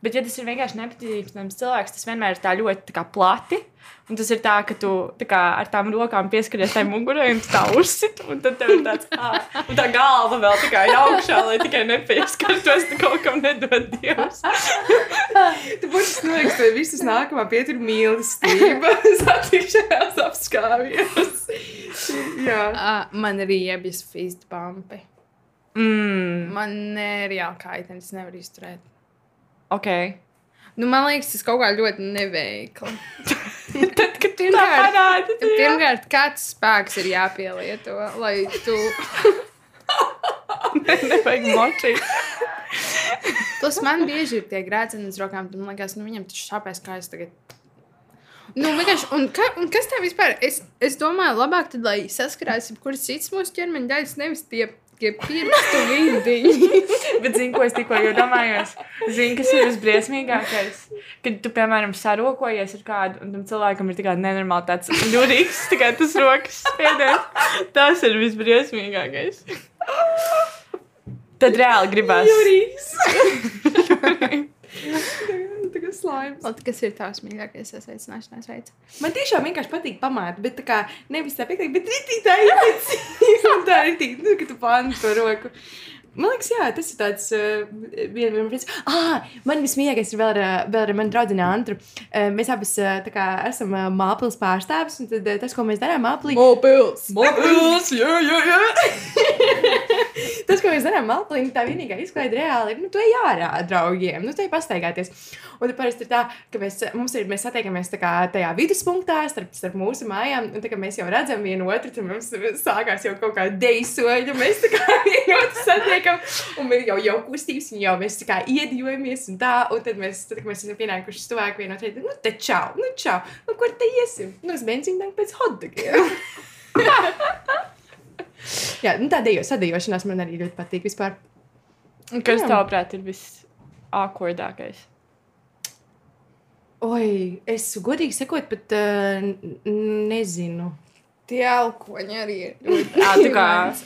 Bet, ja tas ir vienkārši nepatīkams cilvēks, tas vienmēr ir tā ļoti tā kā, plati. Un tas ir tā, ka tu tā kā, ar tām rokām pieskaries tai mugurai un tā uzsit. Un tad tev ir tāds, ah, un tā galva vēl tā kā ir augšā, lai tikai nepieskartos, kaut kam nedod dievs. Tu būsi noliks, ka visas nākamā pietur mīlestība, *laughs* satikšanās apskāvies. Jā. Uh, man arī iebjas fist bumpi. Mm, Man ir jākaitina, es nevaru izturēt. Ok. Nu, man liekas, tas kaut kā ļoti neveikli. *laughs* Tad Kad Pirmkārt- parādi. Pirmkārt, kāds spēks ir jāpielieto, lai tu. *laughs* nevajag močīt. Plus man bieži ir tie grēcini uz rokām, man liekas, nu viņam taču sāpēs, kā es tagad. Nu, vienkārši, un, ka, un kas tā vispār? Es, es domāju, labāk tad, lai saskarās jebkuras citas mūsu ķermeņa daļas, nevis tie, tie pirkstu vidiņi. Bet zini, ko es tikko domāju? Zini, kas ir visbriesmīgākais? Kad tu, piemēram, sarokojies ar kādu, un tam cilvēkam ir tikai nenormāli tāds ļurīgs, tikai tas rokas spiediens. Tas ir visbriesmīgākais. Tad reāli gribās. Tagad *laughs* slāņus. Lati, kas ir tavs mīļākais sasveicināšanās veids? Man tiešām vienkārši patīk pamāt, bet tā kā nevis tā pietiek, bet rītī tā ir. *laughs* tā ir rītī, nu, ka tu pāni to roku. Man liekas, jā, tas ir tāds uh, viens no tiem. Ah, man vismīļākais ir vēl ar, vēl ar manu draugu Antru. Uh, mēs abas uh, kā esam uh, mākslinieks pārstāvis, un tad, uh, tas, ko mēs darām, mākslī. Mopils! Mākslinieks, jā, jā, jā. *laughs* tas, ko mēs darām, mākslī, tā vienīgā izklaide reāli ir, nu, to jārāda draugiem, nu, te pastaigāties. Un tad parasti ir tā, ka mēs, mums ir, mēs satiekamies kā tajā viduspunktā starp, starp mūsu mājām, un tā kā mēs jau redzam vienu otru, tad mums sākās jau kaut kāda deisoļa, mēs tā kā *laughs* vienu otru satiekam, un ir jau, jau kustības, un jau mēs tā kā iedīvojamies, un tā, un tad mēs, tad, mēs esam pienākuši stuvāk vienu otru, tad, nu, te čau, nu, čau, nu, kur te iesim? Nu, uz benzīnu pēc hotdogiem. *laughs* Jā, nu, tā dejo, sadejošanās man arī ļoti patīk vispār. Kas Jā. tavuprāt ir visākordākais? Oi, es godīgi sakot, pat uh, nezinu. Tie alkoņi arī ir. *laughs* Jā, tā kā.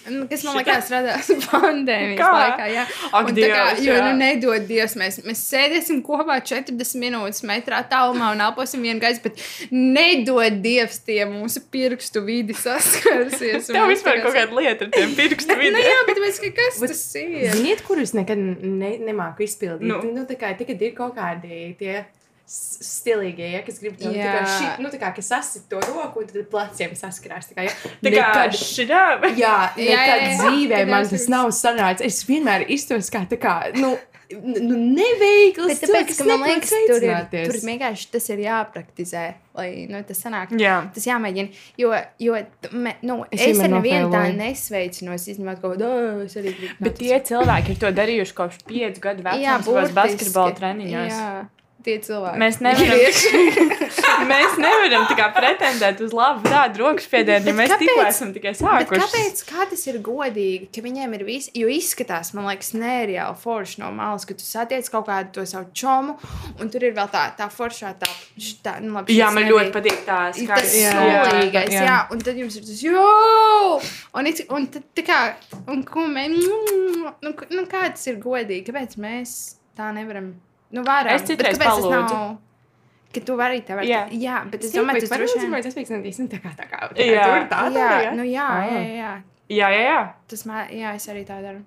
Nu, Kas man liekas, radās *laughs* pandēmijas Kā? laikā. Jā, Ak, Un tā kā, Dievs, jo jā. nu, nedod Dievs, mēs, mēs sēdēsim kopā 40 minūtes metrā tālumā un elposim vienu gaisu, bet nedod Dievs tie mūsu pirkstu vidi saskarsies. *laughs* un Tev vispār kaut kāda lieta ar tiem pirkstu Nu, vidiem. jā, bet mēs, ka kas Bet tas ir? Ziniet, kurus nekad ne, nemāku izpildīt? Nu. Nu, nu tā kā tagad ir kaut kādi tie stilīgie, ja, kas grib kā, Jā. ši, nu, tā kā, kas sasit to roku un tad pleciem saskarās. Tā kā, ja, Tā kā nekad, šitā. jā, *laughs* Jā, nekad jā, jā. dzīvē Kad man es tas esmu- nav sanācis. Es vienmēr izturos kā tā kā, nu, nu neveikls tāpēc, cilvēks, ka man liekas, tur ir, tur vienkārši tas ir jāpraktizē, lai nu, tas sanāk. Jā. Tas jāmēģina. Jo, jo me, nu, Es es, ar nevienu tā nesveicinos, izņemot kaut ko es arī gribu. Bet tie cilvēki ir to darījuši kopš 5 gadu vecuma. Jā, savos burtiski. basketbola treniņos. Jā, tie cilvēki. Mēs nevaram, *laughs* mēs nevaram tā pretendēt uz labu tādu rokas spiedienu, ja mēs tikko esam tikai sākuši. kāpēc kā tas ir godīgi, ka viņiem ir visi, jo izskatās, man liekas, nereāli forši no malas, ka tu satiec kaut kādu to savu čomu, un tur ir vēl tā, tā foršā, tā, šitā, nu labi, Jā, man nebija. ļoti patīk tās Tas Jā, solīgais, jā, jā. un tad jums ir tas, jo, un, it, un tad, tā kā, un ko mēs, nu, k- nu, kā tas ir godīgi, kāpēc mēs tā nevaram, nu, varam, Es citreiz tas palūdzu. nav, ka tu vari tā var, Jā. jā, bet es Es domāju, domāju, tas droši vien, tas ir pasveicināties, nu, tā kā, tā kā, tā kā, Jā. tur tā, tā, jā, jā. nu, jā, Ah. jā, jā, jā, Jā, jā, jā. tas, mā, jā, es arī tā daru.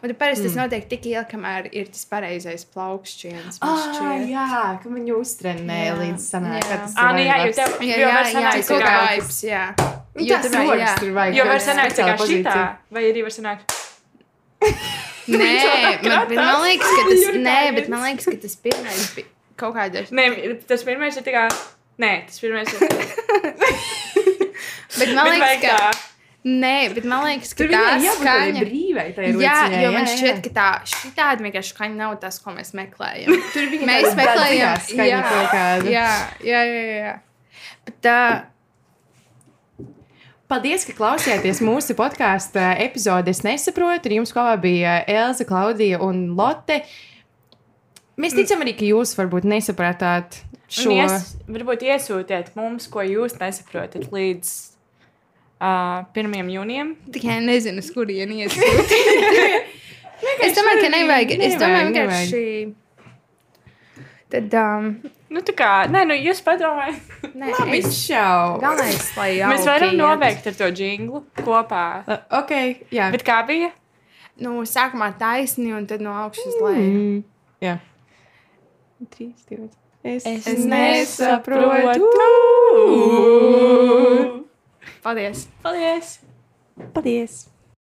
Un tad parasti tas notiek tik ilgi, kamēr ir tas pareizais plaukšķiens. man Ah, jā, ka man jau uztrenē Jā. līdz sanāk, Jā. ka tas Ā, nu jā, jo tev Jā, jā, var jā, ir kaut tā kā- kā vibes, jā. Nu, Jo tas rokas tur vajag. Jo var sanākt tikai Speciāla šitā, vai arī var sanākt. Nē, man, bet man liekas, ka tas, *laughs* nē, bet man liekas, ka tas pirmais bija kaut kādā. Nē, tas pirmais ir tā kā. Nē, tas pirmais ir. Bet man *laughs* Bet liekas, vajag ka. Nē, bet man liekas, ka Tur tā skaņa. brīvai. tai Jā, rociņai, jo man jā, šķiet, jā. ka tā šitāda vienkārši skaņa nav tas, ko mēs meklējam. *laughs* Tur viņa Mēs meklējam, skaņa jā, kaut kāda. jā, jā, jā, jā. Bet tā, Paldies, ka klausījāties mūsu podkāstu epizodi. Es nesaprotu, ar jums kopā bija Elza, Klaudija un Lotte. Mēs ticam arī, ka jūs varbūt nesapratāt šo. Šo... Ies, varbūt iesūtiet mums, ko jūs nesaprotat līdz uh, 1. jūnijam. tikai nezinu, uz kurien iet. *laughs* es domāju, ka nevajag. Es domāju, Nevajag, vienkārši. Tad, um, Nu, tā kā, nē, nu, jūs padomājiet. nē, Labi, es čau! galvenais, lai Mēs jauki varam nobeigt ar to jinglu kopā. Uh, Ok, jā. Bet kā bija? Nu, sākumā taisni un tad no augšas. Mm. Jā. Trīs, divi. Es, Es nesaprotu. Paldies! Paldies! Paldies!